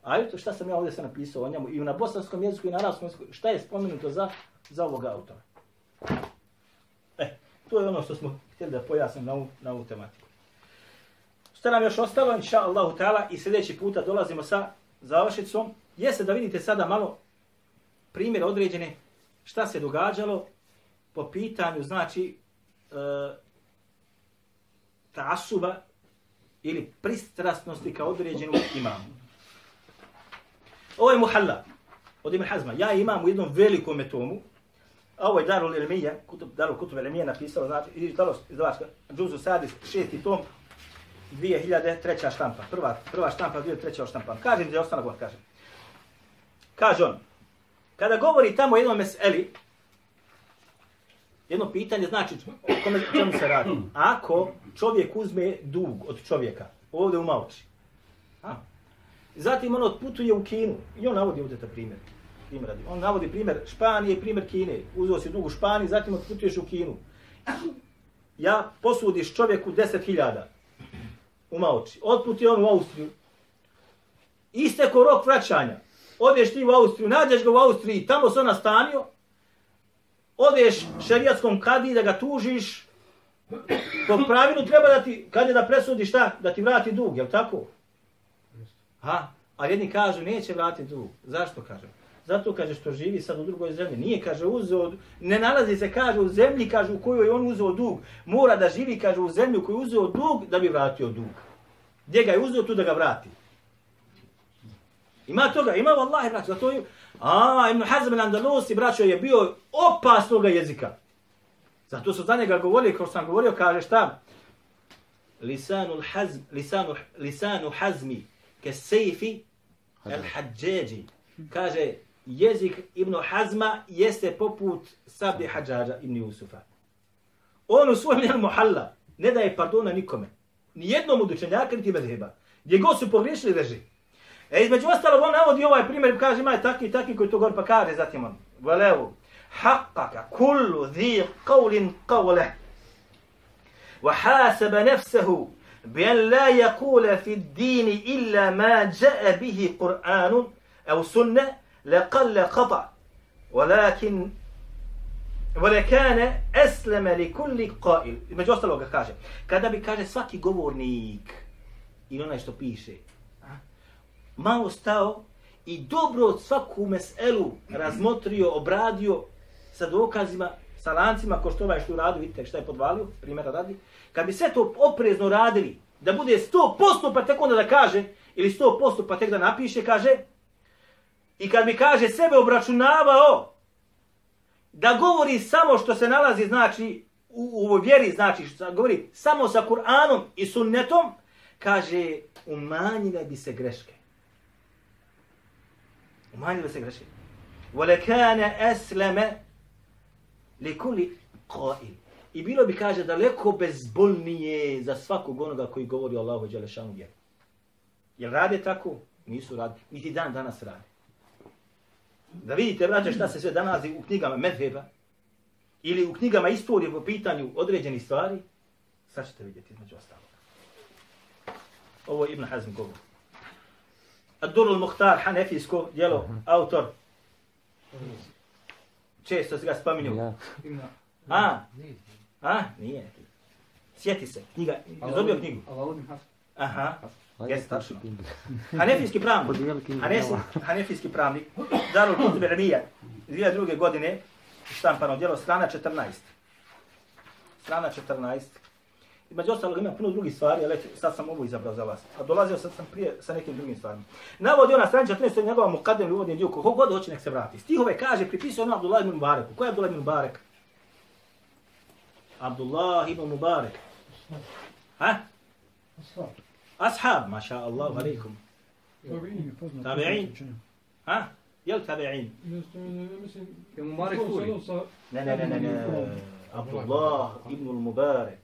A eto šta sam ja ovdje sam napisao o njemu i na bosanskom jeziku i na arabskom jeziku. Šta je spomenuto za, za ovog autora? E, to je ono što smo htjeli da pojasnim na ovu, na ovu tematiku. Što nam još ostalo, inša Allahu ta'ala, i sljedeći puta dolazimo sa završicom, jeste da vidite sada malo primjer određene šta se događalo po pitanju, znači, e, tasuba ili pristrasnosti kao određenu imamu. Ovo je muhalla od Ibn Hazma. Ja imam u jednom velikom tomu, a ovo je Darul Ilmija, kutub, Darul Kutub Ilmija napisao, znači, izdalo, izdavačka, Džuzu Sadis, šesti tom, 2003. štampa. Prva, prva štampa, 2003. štampa. Kažem da je ostanak, kažem. Kaže on, kada govori tamo jednom meseli, jedno pitanje znači o kome čemu se radi. Ako čovjek uzme dug od čovjeka, ovdje u Malči, a? Zatim on otputuje u Kinu. I on navodi ovdje ta primjer. primjer radi. On navodi primjer Španije i primjer Kine. Uzeo si dug u Španiji, zatim otputuješ u Kinu. Ja posudiš čovjeku 10.000 u Maoči. Otputi on u Austriju. Isteko rok vraćanja. Odeš ti u Austriju, nađeš ga u Austriji, tamo se on nastanio. Odeš šerijatskom kadi da ga tužiš. Po pravilu treba da ti, kad je da presudi šta, da ti vrati dug, jel tako? Ha? A jedni kažu neće vratiti dug. Zašto kažem? Zato kaže što živi sad u drugoj zemlji. Nije, kaže, uzeo, ne nalazi se, kaže, u zemlji, kaže, u kojoj je on uzeo dug. Mora da živi, kaže, u zemlji u kojoj je uzeo dug da bi vratio dug. Gdje ga je uzeo tu da ga vrati. Ima toga, ima vallahi, braćo, zato je, a, Ibn Hazm al-Andalusi, braćo, je bio opasnog jezika. Zato su za njega govorili, kao sam govorio, kaže šta? Lisanu hazm, lisanu, lisanu hazmi, ke sejfi, el hađeđi. Kaže, jezik Ibn Hazma jeste poput sabi hađađa Ibn Jusufa. On u svojem njenu muhalla ne daje pardona nikome. Nijednom od učenjaka niti medheba. Gdje god su pogriješili reži. E između ostalog on navodi ovaj primjer, kaže ima je takvi takvi koji to govori pa kaže zatim on. Velevu, haqqaka kullu zi qavlin qavle. وحاسب نفسه بأن لا يقول في الدين إلا ما جاء به قرآن أو سنة لقل قطع ولكن ولكان أسلم لكل قائل među ostalog ga kaže kada bi kaže svaki govornik ili onaj što piše a, malo stao i dobro od svaku meselu razmotrio, obradio sa dokazima, sa lancima, ko što ovaj što radi, vidite šta je podvalio, primjera radi, kad bi sve to oprezno radili, da bude 100% pa tek onda da kaže, ili 100% pa tek da napiše, kaže, i kad mi kaže sebe obračunavao, da govori samo što se nalazi, znači, u, u vjeri, znači, što govori samo sa Kur'anom i sunnetom, kaže, umanjile bi se greške. Umanjile bi se greške. وَلَكَانَ أَسْلَمَ لِكُلِ قَائِلِ I bilo bi, kaže, daleko bezbolnije za svakog onoga koji govori o Allahu Đelešanu vjeru. Jel rade tako? Nisu radi. Niti dan danas rade. Da vidite, braće, šta se sve danas u knjigama Medheba ili u knjigama istorije po pitanju određenih stvari, sad ćete vidjeti između ostalog. Ovo je Ibn Hazm govor. Ad-Dur al-Muhtar, hanefijsko djelo, autor. Često se ga spominju. Ja. A? A? Nije. Sjeti se. Knjiga. Dobio knjigu. Aha. Jeste tačno. Hanefijski pravnik. Hanefijski pravnik. Darul Kutub Ilmija. 2002. godine. Štampano djelo. Strana 14. Strana 14. I među ostalog ima puno drugih stvari, ali eto, sad sam ovo izabrao za vas. A dolazio sam, sam prije sa nekim drugim stvarima. Navodi ona strana 14. njegova mukadem ili uvodni dio, kogo god hoće nek se vrati. Stihove kaže, pripisuje ono Abdullah ibn Mubareku. Ko je Abdullah ibn Mubarek? Abdullah ibn Mubarek. Ha? Ashab, maša Allah, alaikum. Tabi'in. Ha? Jel tabi'in? Ne, ne, ne, ne, ne. Abdullah ibn Mubarek.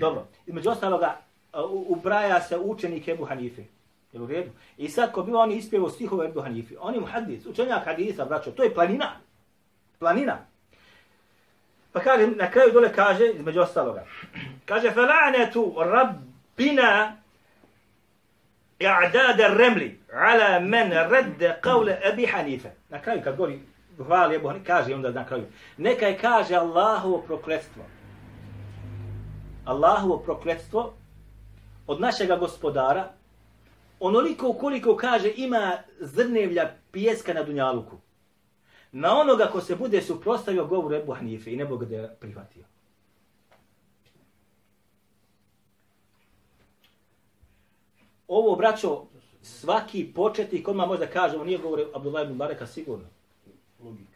Dobro, između ostaloga, u- ubraja se učenik Ebu Hanife. Jel u redu? I sad ko bi oni ispjevo stihove Ebu Hanife, on je muhadis, učenjak hadisa, braćo, to je planina. Planina. Pa kaže, na kraju dole kaže, između ostaloga, kaže, فَلَعْنَةُ رَبِّنَا i'dad ar-ramli ala man radda qawla Abi Hanifa. Na kraju kad govori hvali Abu Hanifa, kaže onda na kraju. Neka je kaže Allahovo prokletstvo. Allahovo prokletstvo od našega gospodara onoliko koliko kaže ima zrnevlja pijeska na dunjaluku. Na onoga ko se bude suprostavio govoru Ebu Hanife i ne bude ga prihvatio. Ovo, braćo, svaki početnik odmah možda kaže, ovo nije govore Abdullah ibn Bareka sigurno. Logika.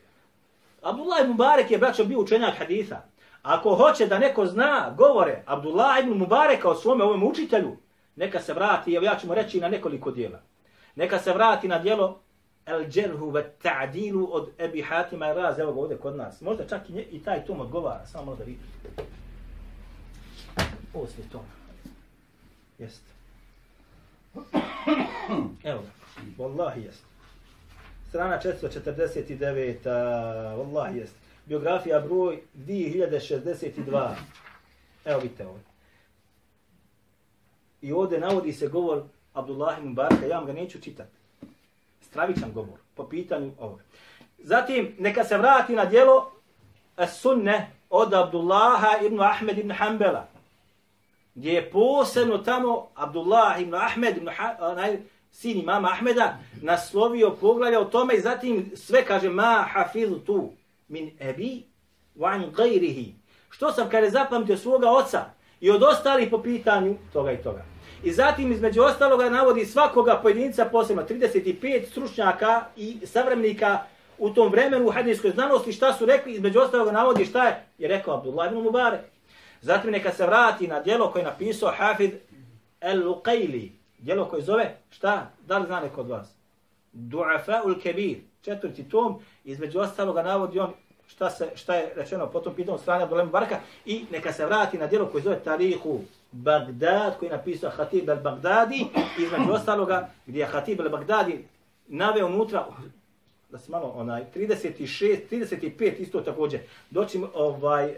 Abdullah ibn Mubarek je, braćo, bio učenjak haditha. Ako hoće da neko zna govore Abdullah ibn Mubareka o svome ovom učitelju, neka se vrati, evo ja ću mu reći na nekoliko dijela. Neka se vrati na dijelo El Džerhu ve Ta'dilu od Ebi Hatima Raz, evo ga ovdje kod nas. Možda čak i, nje, i taj tom odgovara, samo malo da vidite. Ovo sve tom. Jeste. Evo ga. Wallahi jest. Strana 449. Wallahi jest. Biografija broj 2062. Evo vidite ovo. I ovdje navodi se govor Abdullah ibn Baraka, ja vam ga neću čitati. Stravičan govor po pitanju ovoga. Zatim, neka se vrati na dijelo sunne od Abdullaha ibn Ahmed ibn Hanbala. Gdje je posebno tamo Abdullah ibn Ahmed ibn Hanbala, sin imama Ahmeda naslovio poglavlja o tome i zatim sve kaže ma hafizu tu min ebi wa an gajrihi. Što sam kada zapamtio svoga oca i od ostalih po pitanju toga i toga. I zatim između ostaloga navodi svakoga pojedinca posebno 35 stručnjaka i savremenika u tom vremenu u hadijskoj znanosti šta su rekli, između ostaloga navodi šta je, je rekao Abdullah ibn Mubarak. Zatim neka se vrati na dijelo koje je napisao Hafid El-Luqayli, Djelo koje zove, šta, da li zna neko od vas? Du'afa'ul Kebir, četvrti tom, između ostaloga navodi on šta, se, šta je rečeno potom pitanju strane Abdullah Barka i neka se vrati na djelo koje zove Tarihu Bagdad, koji je napisao Hatib al-Bagdadi, između ostaloga gdje je Hatib al-Bagdadi naveo unutra, da se malo onaj 36 35 isto također. Doći ovaj e,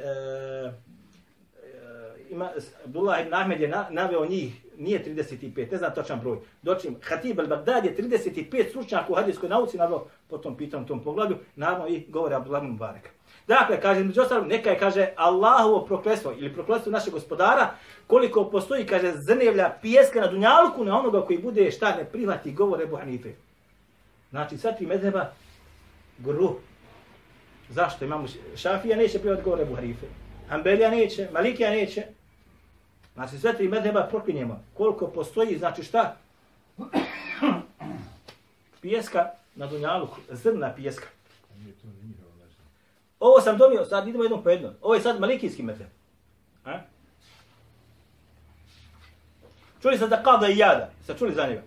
ima Abdullah ibn Ahmed je na, naveo njih nije 35 ne znam točan broj Dočim, Hatib al-Baghdad je 35 stručnjaka u hadijskoj nauci naveo potom pitam tom poglavlju naravno i govore Abdullah ibn Mubarak Dakle, kaže, među ostalom, neka je, kaže, Allahovo proklestvo ili proklestvo našeg gospodara, koliko postoji, kaže, zrnevlja pijeska na dunjalku na onoga koji bude šta ne prihvati govore Ebu Hanife. Znači, sva tri medheba, gru. Zašto? Imamo Šafija neće prihvati govore Ebu Hanife. Ambelija neće, Malikija neće. Znači, sve tri medheba proklinjemo. Koliko postoji, znači šta? *clears throat* Pijeska na dunjalu, zrna pijeska. Ovo sam donio, sad idemo jednom po jednom. Ovo je sad malikijski medheb. A? Čuli ste da Kada i Jada? Jeste čuli za njega?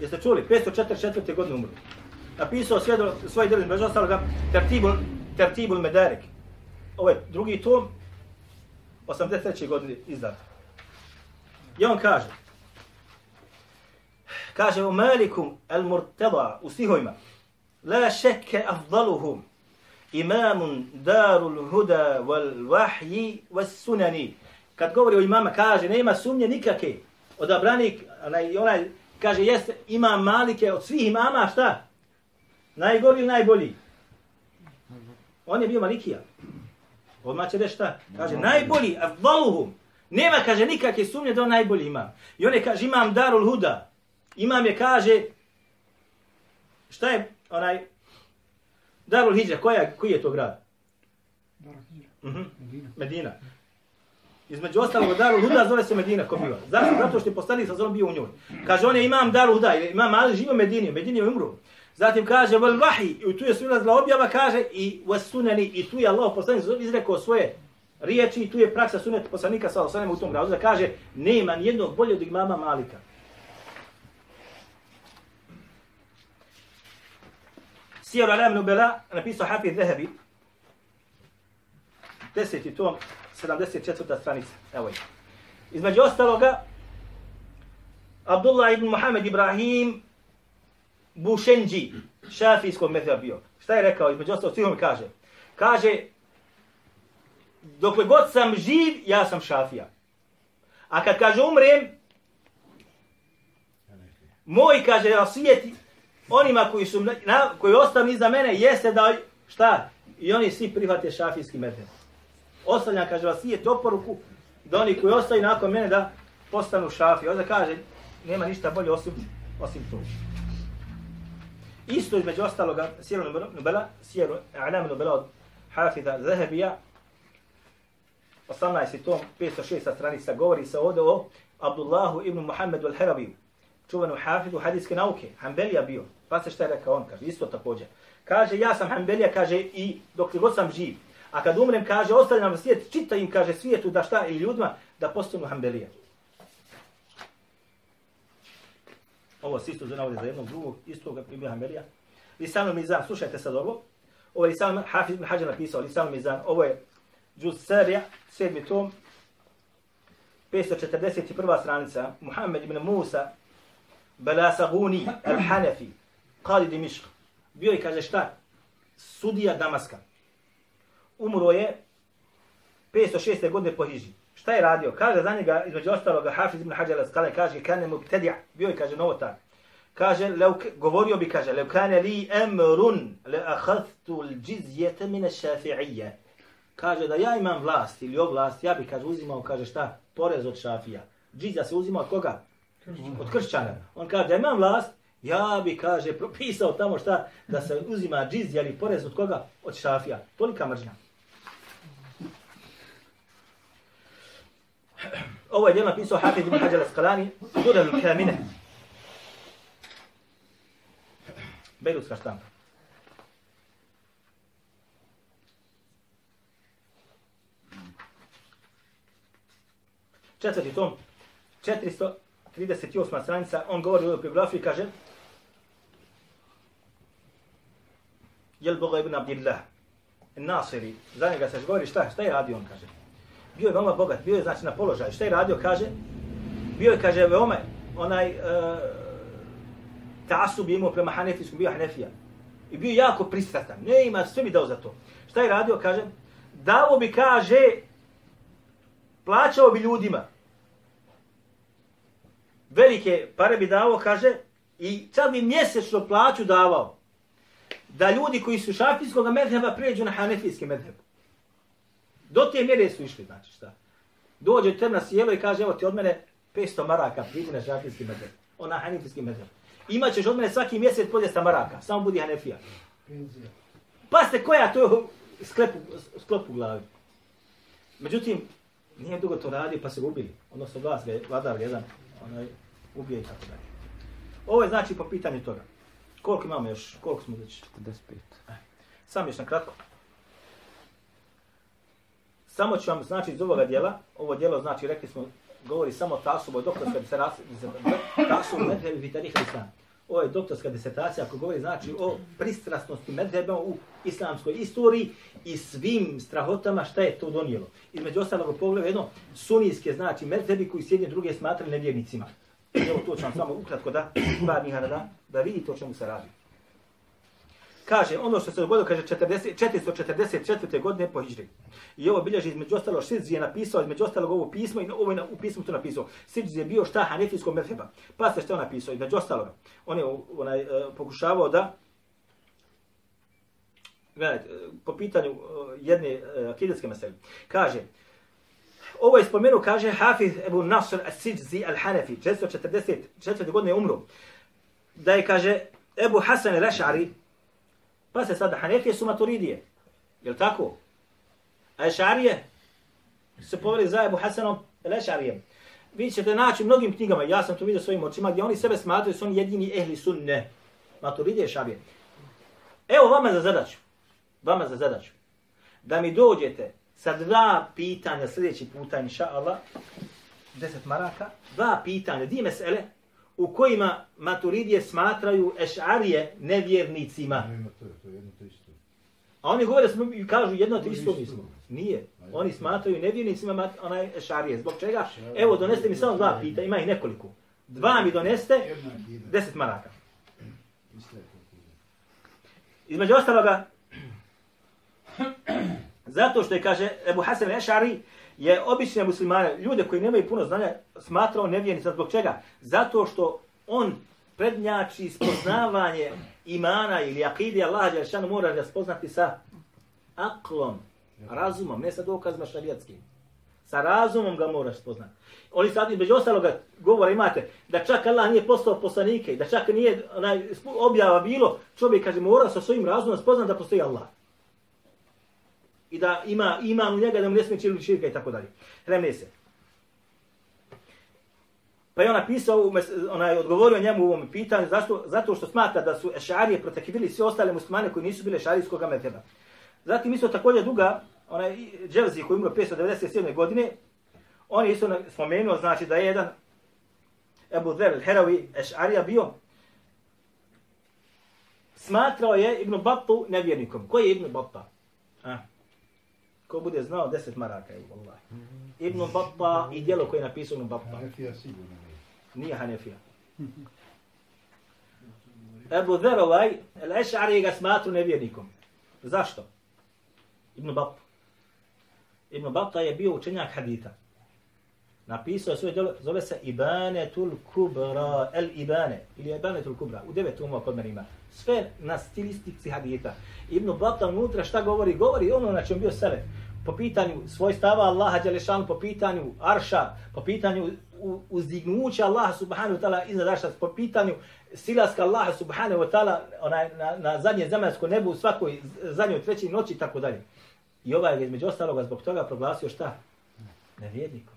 Jeste čuli? 544. godine umro. Napisao sve svoje djeli, među ostaloga, Tertibul, Tertibul Medarek. Ovo je drugi tom, 83. godine izdat. I on kaže, kaže u Malikum el murtada u stihovima, la šeke afdaluhum, imamun darul huda wal wahyi was sunani. Kad govori o imama kaže nema sumnje nikake. Odabranik onaj onaj kaže jeste imam malike od svih imama šta? Najgori ili najbolji? On je bio malikija odmah će reći šta kaže najbolji afdaluhum nema kaže nikakve sumnje da on najbolji ima i on je kaže imam darul huda imam je kaže šta je onaj Darul Hidra, koja, koji je to grad? Uh -huh. Medina. Medina. Između ostalog, Darul Huda zove se Medina, ko biva. Zašto? Zato što je poslanik sa zvom bio u njoj. Kaže, on je imam Darul Huda, imam Ali živo u Medini, Medini je umru. Zatim kaže, vel vahi, i tu je svilazila objava, kaže, i vas sunani, i tu je Allah poslanik izrekao svoje riječi, i tu je praksa sunet poslanika sa osanem u tom gradu, da kaže, nema nijednog bolje od imama Malika. Sijer Alam Nubela napisao Hafid Zehebi. Deseti tom, 74. stranica. Evo je. Između ostaloga, Abdullah ibn Muhammed Ibrahim Bušenđi, šafijskog metoda bio. Šta je rekao? Između ostalog, svihom kaže. Kaže, dokle god sam živ, ja sam šafija. A kad kaže umrem, moj, kaže, svijet onima koji su na, koji ostanu iza mene jeste da šta? I oni svi prihvate šafijski metod. Ostavlja, kaže, vas je oporuku da oni koji ostaju nakon mene da postanu šafi. Onda kaže, nema ništa bolje osim, osim to. Isto između ostaloga, sjeru Nubela, sjeru Alam Nubela od Hafida Zahebija, 18. tom, 506. stranica, govori se ovdje o Abdullahu ibn Muhammedu al-Harabiju, čuvenu hafidu hadijske nauke, Hanbelija bio. Pa se šta je rekao on, kaže, isto također. Kaže, ja sam Hanbelija, kaže, i dok god sam živ. A kad umrem, kaže, ostavljam svijet, čita im, kaže, svijetu da šta i ljudima, da postanu Hanbelija. Ovo se isto zanavode za jednog drugog, istoga primio Hanbelija. Lisanu Mizan, slušajte sad ovo. Ovo je Lisan, Hafiz ibn Hađar napisao, Lisanu Mizan, ovo je Džuz Sarija, sedmi tom, 541. stranica, Muhammed ibn Musa, Belasaguni, al-Hanafi, Qadi Dimišk. Bio je, kaže, šta? Sudija Damaska. Umro je 506. godine po Hiži. Šta je radio? Kaže za njega, između ostaloga, Hafiz ibn Hađar al kaže, kane mu btedija, bio je, kaže, novotar. Kaže, leuk, govorio bi, kaže, leuk kane li emrun, le ahadtu l-đizjete mine šafi'ije. Kaže, da ja imam vlast ili oblast, ja bi, kaže, uzimao, kaže, šta? Porez od šafija. Džizja se uzima od koga? Od kršćana. On kaže, da imam vlast, ja bi, kaže, propisao tamo šta, da se uzima džizja ili porez od koga? Od šafija. Tolika mržnja. Ovo je djel napisao Hafiz ibn Hađar Sudan al-Kamine. Bejrutska štampa. Četvrti tom, 438. stranica, on govori o biografiji, kaže Jel Boga ibn Abdillah, Nasiri, za njega se govori šta, šta je radio, on kaže bio je veoma bogat, bio je znači na položaju. Šta je radio, kaže? Bio je, kaže, veoma onaj e, uh, tasub imao prema Hanefijskom, bio Hanefija. I bio jako pristratan. Ne ima, sve mi dao za to. Šta je radio, kaže? Davo bi, kaže, plaćao bi ljudima. Velike pare bi davo, kaže, i čak bi mjesečno plaću davao. Da ljudi koji su šafijskog medheba pređu na hanefijski medheb. Do te mjere su išli, znači šta. Dođe tem na sjelo i kaže, evo ti od mene 500 maraka, pridi na šafijski medheb. On na hanefijski medheb. Imaćeš od mene svaki mjesec po 200 maraka, samo budi hanefija. Pa ste koja to je sklep, sklop u glavi. Međutim, nije dugo to radio pa se ubili. Odnosno glas ga je vladar jedan, onaj, ubije i tako dalje. Ovo je znači po pitanju toga. Koliko imamo još? Koliko smo već? 45. Sam još na kratko. Samo ću vam, znači, iz ovoga dijela, ovo dijelo, znači, rekli smo, govori samo tasubo, doktorska disertacija, tasubo, medhebi vitarih islam. Ovo je doktorska disertacija koja govori, znači, o pristrasnosti medheba u islamskoj istoriji i svim strahotama šta je to donijelo. Između ostalog pogleda jedno sunijske, znači, medhebi koji s jedne druge smatrali nevjernicima. Evo to ću vam samo ukratko da, par njih da, da vidite o čemu se radi kaže ono što se dogodilo kaže 40 444. godine po hidžri. I ovo bilježi između ostalo Sidzi je napisao između ostalog ovo pismo i ovo je u pismu to napisao. Sidzi je bio šta hanefijskog mezheba. Pa se što on napisao između ostalog. On je uh, onaj uh, pokušavao da gledajte, uh, po pitanju uh, jedne uh, akidetske mesele. Kaže, ovo je spomenuo, kaže Hafiz Ebu Nasr As-Sidzi Al-Hanafi, 444. godine umro. Da je, kaže, Ebu Hasan Al-Ašari, Pa se sada Hanefije su maturidije. Je li tako? A Ešarije se poveli za Ebu Hasanom Ešarijem. Vi ćete naći u mnogim knjigama, ja sam to vidio svojim očima, gdje oni sebe smatraju su oni jedini ehli sunne. Maturidije Ešarije. Evo vama za zadaću. Vama za zadaću. Da mi dođete sa dva pitanja sljedeći puta, inša Allah, deset maraka, dva pitanja, dvije mesele, u kojima maturidije smatraju ešarije nevjernicima. A oni govore, smo, kažu jedno te isto mislimo. Nije. Oni smatraju nevjernicima onaj ešarije. Zbog čega? Evo, doneste mi samo dva pita, ima ih nekoliko. Dva mi doneste, deset maraka. Između ostaloga, *clears throat* zato što je, kaže, Ebu Hasan Ešari, je obične muslimane, ljude koji nemaju puno znanja, smatrao nevjernica. Zbog čega? Zato što on prednjači spoznavanje imana ili akide Allah, jer mora da spoznati sa aklom, razumom, ne sa dokazima šarijetskim. Sa razumom ga moraš spoznati. Oni sad između ostaloga govora imate da čak Allah nije poslao poslanike, da čak nije onaj, objava bilo, čovjek kaže mora sa svojim razumom spoznati da postoji Allah i da ima iman u njega da mu ne smije činiti širka i tako dalje. Hremne se. Pa je on napisao, onaj, odgovorio njemu u ovom pitanju, zašto, zato što smatra da su ešarije protekivili sve ostale muslimane koji nisu bile šarijskog meteba. Zatim isto također duga, onaj Dževzi koji umro 597. godine, on je isto spomenuo, znači da je jedan Ebu Dher al-Herawi ešarija bio, smatrao je Ibn Battu nevjernikom. Koji je Ibn Batta? A? Ko bude znao 10 maraka, evo, Allah. Ibn Batta i dijelo koje je napisao Ibn Batta. Hanefija sigurno nije. Hanefija. Ebu Zer ovaj, El Eš'ari ga smatru nevjernikom. Zašto? Ibn Batta. Ibn Batta je bio učenjak hadita. Napisao je svoje djelo, zove se Ibanetul Kubra, El Ibane, ili Ibanetul Kubra, u devet umova kod mene ima. Sve na stilistici hadita. Ibn Batta unutra šta govori? Govori ono na čem bio sebe. Po pitanju svojstava Allaha Đelešanu, po pitanju Arša, po pitanju u- uzdignuća Allaha subhanahu wa ta'ala iznad Arša, po pitanju silaska Allaha subhanahu wa ta'ala onaj, na, na zadnje zemaljsko nebo u svakoj zadnjoj trećoj noći i tako dalje. I ovaj je između ostaloga zbog toga proglasio šta? Nevjednikom.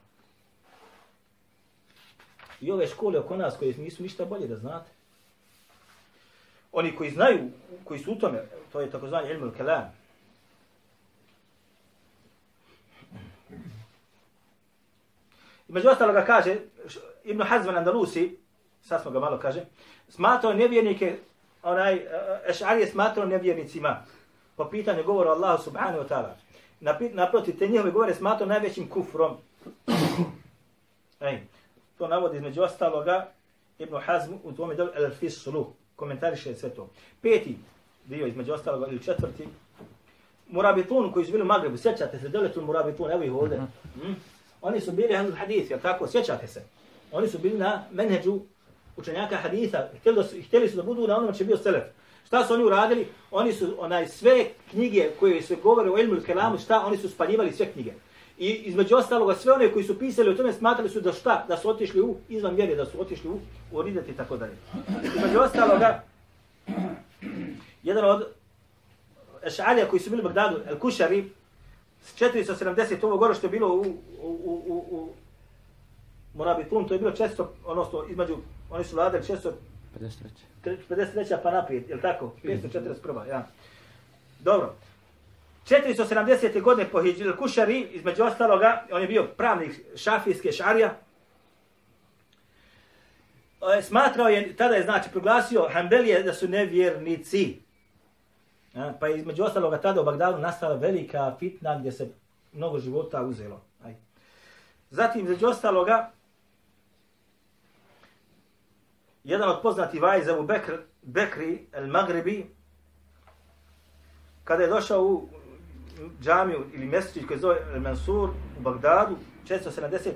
I ove škole oko nas koje nisu ništa bolje da znate. Oni koji znaju, koji su u tome, to je takozvani ilmul kalam. I među ostaloga kaže, Ibn Hazman Andalusi, sad smo ga malo kaže, smatrao nevjernike, onaj, eh, e, Eš'ari je smatrao nevjernicima po pitanju govora Allahu subhanahu wa ta'ala. Napi- Naprotiv, te njihove govore smatrao najvećim kufrom. Ej, to navodi između ostaloga Ibn Hazm u tome delu El Fislu, komentariše sve to. Peti dio između ostaloga ili četvrti, Murabitun koji su bili u Magrebu, sjećate se, deletul Murabitun, evo ih ovdje. Mm? Oni su bili Ahlul Hadith, jel tako? Sjećate se. Oni su bili na menheđu učenjaka haditha, htjeli, da su, htjeli su da budu na onome će bio selef. Šta su oni uradili? Oni su onaj sve knjige koje se govore o ilmu kelamu, šta? Oni su spaljivali sve knjige. I između ostaloga sve one koji su pisali o tome smatrali su da šta? Da su otišli u izvan vjere, da su otišli u, ridet i tako dalje. Između ostaloga, jedan od Eš'alija koji su bili u Bagdadu, El Kušari, s 470, ovo gore što je bilo u, u, u, u, Morabitun, to je bilo često, odnosno između, oni su vladali često 53. 53. pa naprijed, je li tako? 541. Ja. Dobro. 470. godine po Hidžil Kušari, između ostaloga, on je bio pravnik šafijske šarija. E, smatrao je, tada je znači proglasio Hanbelije da su nevjernici. E, pa je između ostaloga tada u Bagdadu nastala velika fitna gdje se mnogo života uzelo. Aj. Zatim, između ostaloga, jedan od poznati vajz Abu Bekr, Bekri el Magribi, kada je došao u džamiju ili mjesečić koji zove El Mansur u Bagdadu, 470,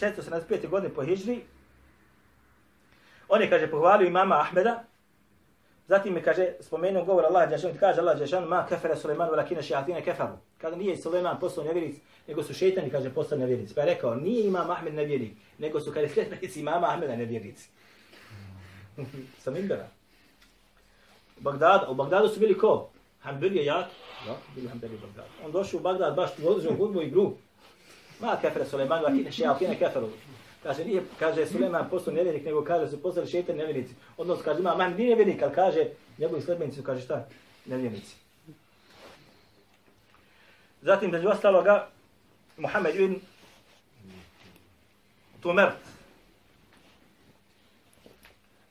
475. godine po Hidžri, on je, kaže, pohvalio imama Ahmeda, zatim mi kaže, spomenuo govor Allah, Đešan, kaže Allah, Đešan, ma kefere Suleiman, velakine šehatine kefaru. Kada nije Suleiman postao nevjeric, nego su šeitani, kaže, postao nevjeric. Pa je rekao, nije imam Ahmed nevjernik, nego su, kaže, sljedbenici imama Ahmeda nevjernici. *laughs* sa Minbera. Bagdad, u Bagdadu su bili ko? Hanbeli je jak, da, bilo Hanbeli u Bagdadu. On došao u Bagdad, baš tu održao hudbu i gru. Ma kefere Sulejman, vakine šeatine kefaru. Kaže, nije, kaže, Suleman postao nevjernik, nego kaže, su postali šeitan nevjernici. Odnosno, kaže, ima, man nije nevjernik, ali kaže, njegovi sledbenici su, kaže, šta? Nevjernici. Zatim, među ostaloga, Muhammed ibn Tumert,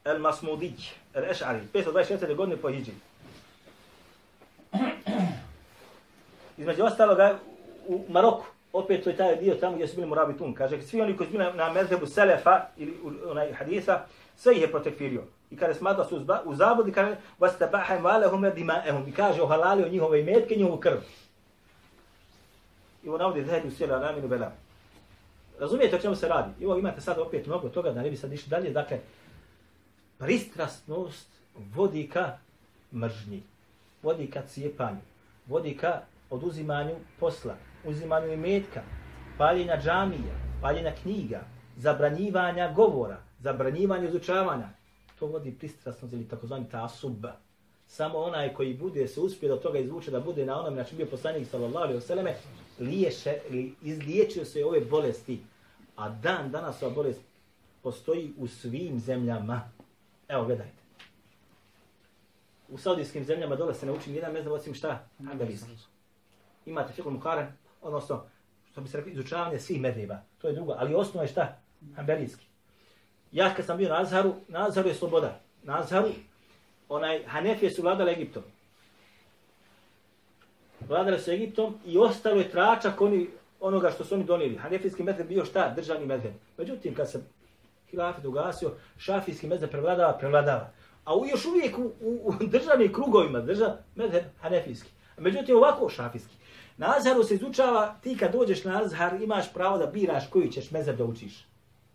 El Masmudi, El Eš'ari, 524. godine po Hidži. Između ostaloga, u Maroku, opet to je taj dio tamo gdje su bili Murabitun. Kaže, svi oni koji su bili na, na mezhebu Selefa ili onaj hadisa, sve ih je protekfirio. I kada smatra su u zabudi, kaže, vas tabahem valehum dima'ehum. I kaže, ohalalio njihove imetke, njihovu krv. I on navodi zahedu sjela raminu bela. Razumijete o čemu se radi? I ovo imate sad opet mnogo toga, da ne bi sad išli dalje. Dakle, pristrasnost vodi ka mržnji, vodi ka cijepanju, vodi ka oduzimanju posla, uzimanju imetka, paljenja džamija, paljenja knjiga, zabranjivanja govora, zabranjivanja izučavanja. To vodi pristrasnost ili takozvani tasub. Samo onaj koji bude se uspio do toga izvuče da bude na onom na čem bio poslanik sallallahu alejhi ve selleme liješe ili izliječio se ove bolesti. A dan danas ova bolest postoji u svim zemljama. Evo, gledajte. U saudijskim zemljama dole se ne uči nijedan mezheb osim šta? Hanbelijski. Imate fikul mukare, odnosno, što bi se rekli, izučavanje svih medheba. To je drugo, ali osnova je šta? Hanbelijski. Ja kad sam bio na Azharu, na Azharu je sloboda. Na Azharu, onaj, Hanefije su vladali Egiptom. vladali su Egiptom i ostalo je tračak oni, onoga što su oni donijeli. Hanefijski medheb bio šta? Državni medheb. Međutim, kad se hilafet ugasio, šafijski medheb prevladava, prevladava. A u, još uvijek u, u, u državnim krugovima držav medheb hanefijski. A međutim, ovako šafijski. Na Azharu se izučava, ti kad dođeš na Azhar, imaš pravo da biraš koji ćeš mezheb da učiš.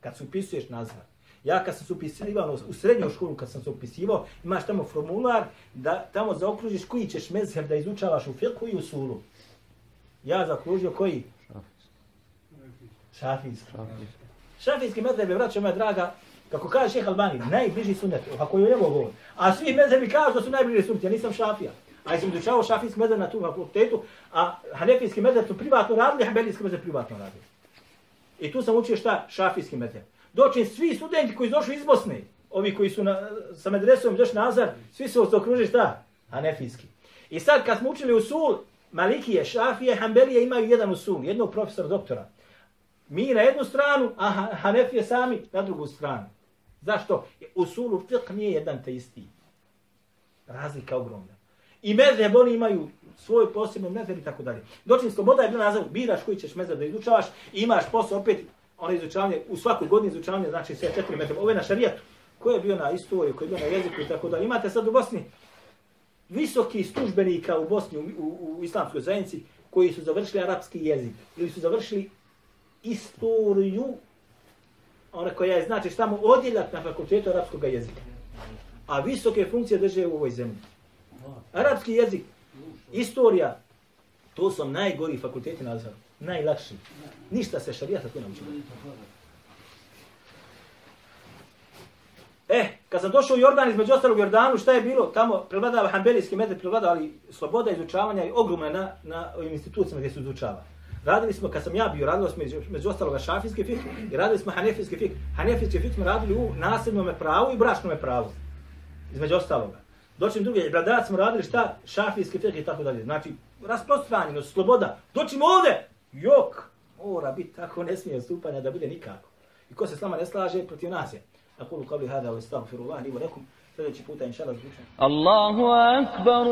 Kad se upisuješ na Azhar. Ja kad sam se upisivao u srednju školu, kad sam se upisivao, imaš tamo formular da tamo zaokružiš koji ćeš mezheb da izučavaš u fiqhu i u sulu. Ja zaokružio koji? Šafijski. Šafijski mezheb je, braćo moja draga, kako kaže šeha Albani, najbliži sunnetu, ako je njegov govor. A svi mezhebi kažu da su najbliži sunnet, ja nisam šafija. A ja sam izučavao šafijski mezheb na tu fakultetu, a hanefijski mezheb su privatno radili, a hanbelijski mezheb privatno radili. I tu sam učio šta? Šafijski mezheb. Dočin svi studenti koji došli iz Bosne, ovi koji su na, sa medresom došli nazad, svi su se okružili šta? Hanefijski. I sad kad smo učili usul, Malikije, Šafije, Hanbelije imaju jedan usul, jednog profesora, doktora. Mi na jednu stranu, a Hanefije sami na drugu stranu. Zašto? Usulu fiqh nije jedan te isti. Razlika ogromna. I mezheb oni imaju svoj posebno mezheb i tako dalje. Dočin sloboda je bila nazav, biraš koji ćeš mezheb da izučavaš i imaš posao opet ono izučavanje, u svakoj godini izučavanje, znači sve četiri mezheb. Ove na šarijatu. ko je bio na istoriju, ko je bio na jeziku i tako dalje. Imate sad u Bosni visoki službenika u Bosni, u, u, u islamskoj zajednici, koji su završili arapski jezik ili su završili istoriju, ona koja je, znači, tamo odjeljak na fakultetu arapskog jezika. A visoke funkcije drže u ovoj zemlji. Arapski jezik, istorija, to su najgori fakulteti na Azharu. Najlakši. Ništa se šarijata tu nam učinu. Eh, kad sam došao u Jordan, između ostalog Jordanu, šta je bilo? Tamo prevladava hanbelijski metod, prevladava ali sloboda izučavanja i ogromna na, na ovim institucijama gdje se izučava. Radili smo, kad sam ja bio, radili smo među ostaloga šafijski fik i radili smo hanefijski fik. Hanefijski fik smo radili u nasljednom pravu i bračnom pravu. Između ostaloga. Doćim druge, bradac smo radili šta? Šafijski fik i tako dalje. Znači, rasprostranjeno, sloboda. Doćim ovde! Jok! Mora biti tako, ne smije odstupanja da bude nikako. I ko se s nama ne slaže, protiv nas je. أقول قولي هذا واستغفر الله لي ولكم فليتش فوتا إن شاء الله الله أكبر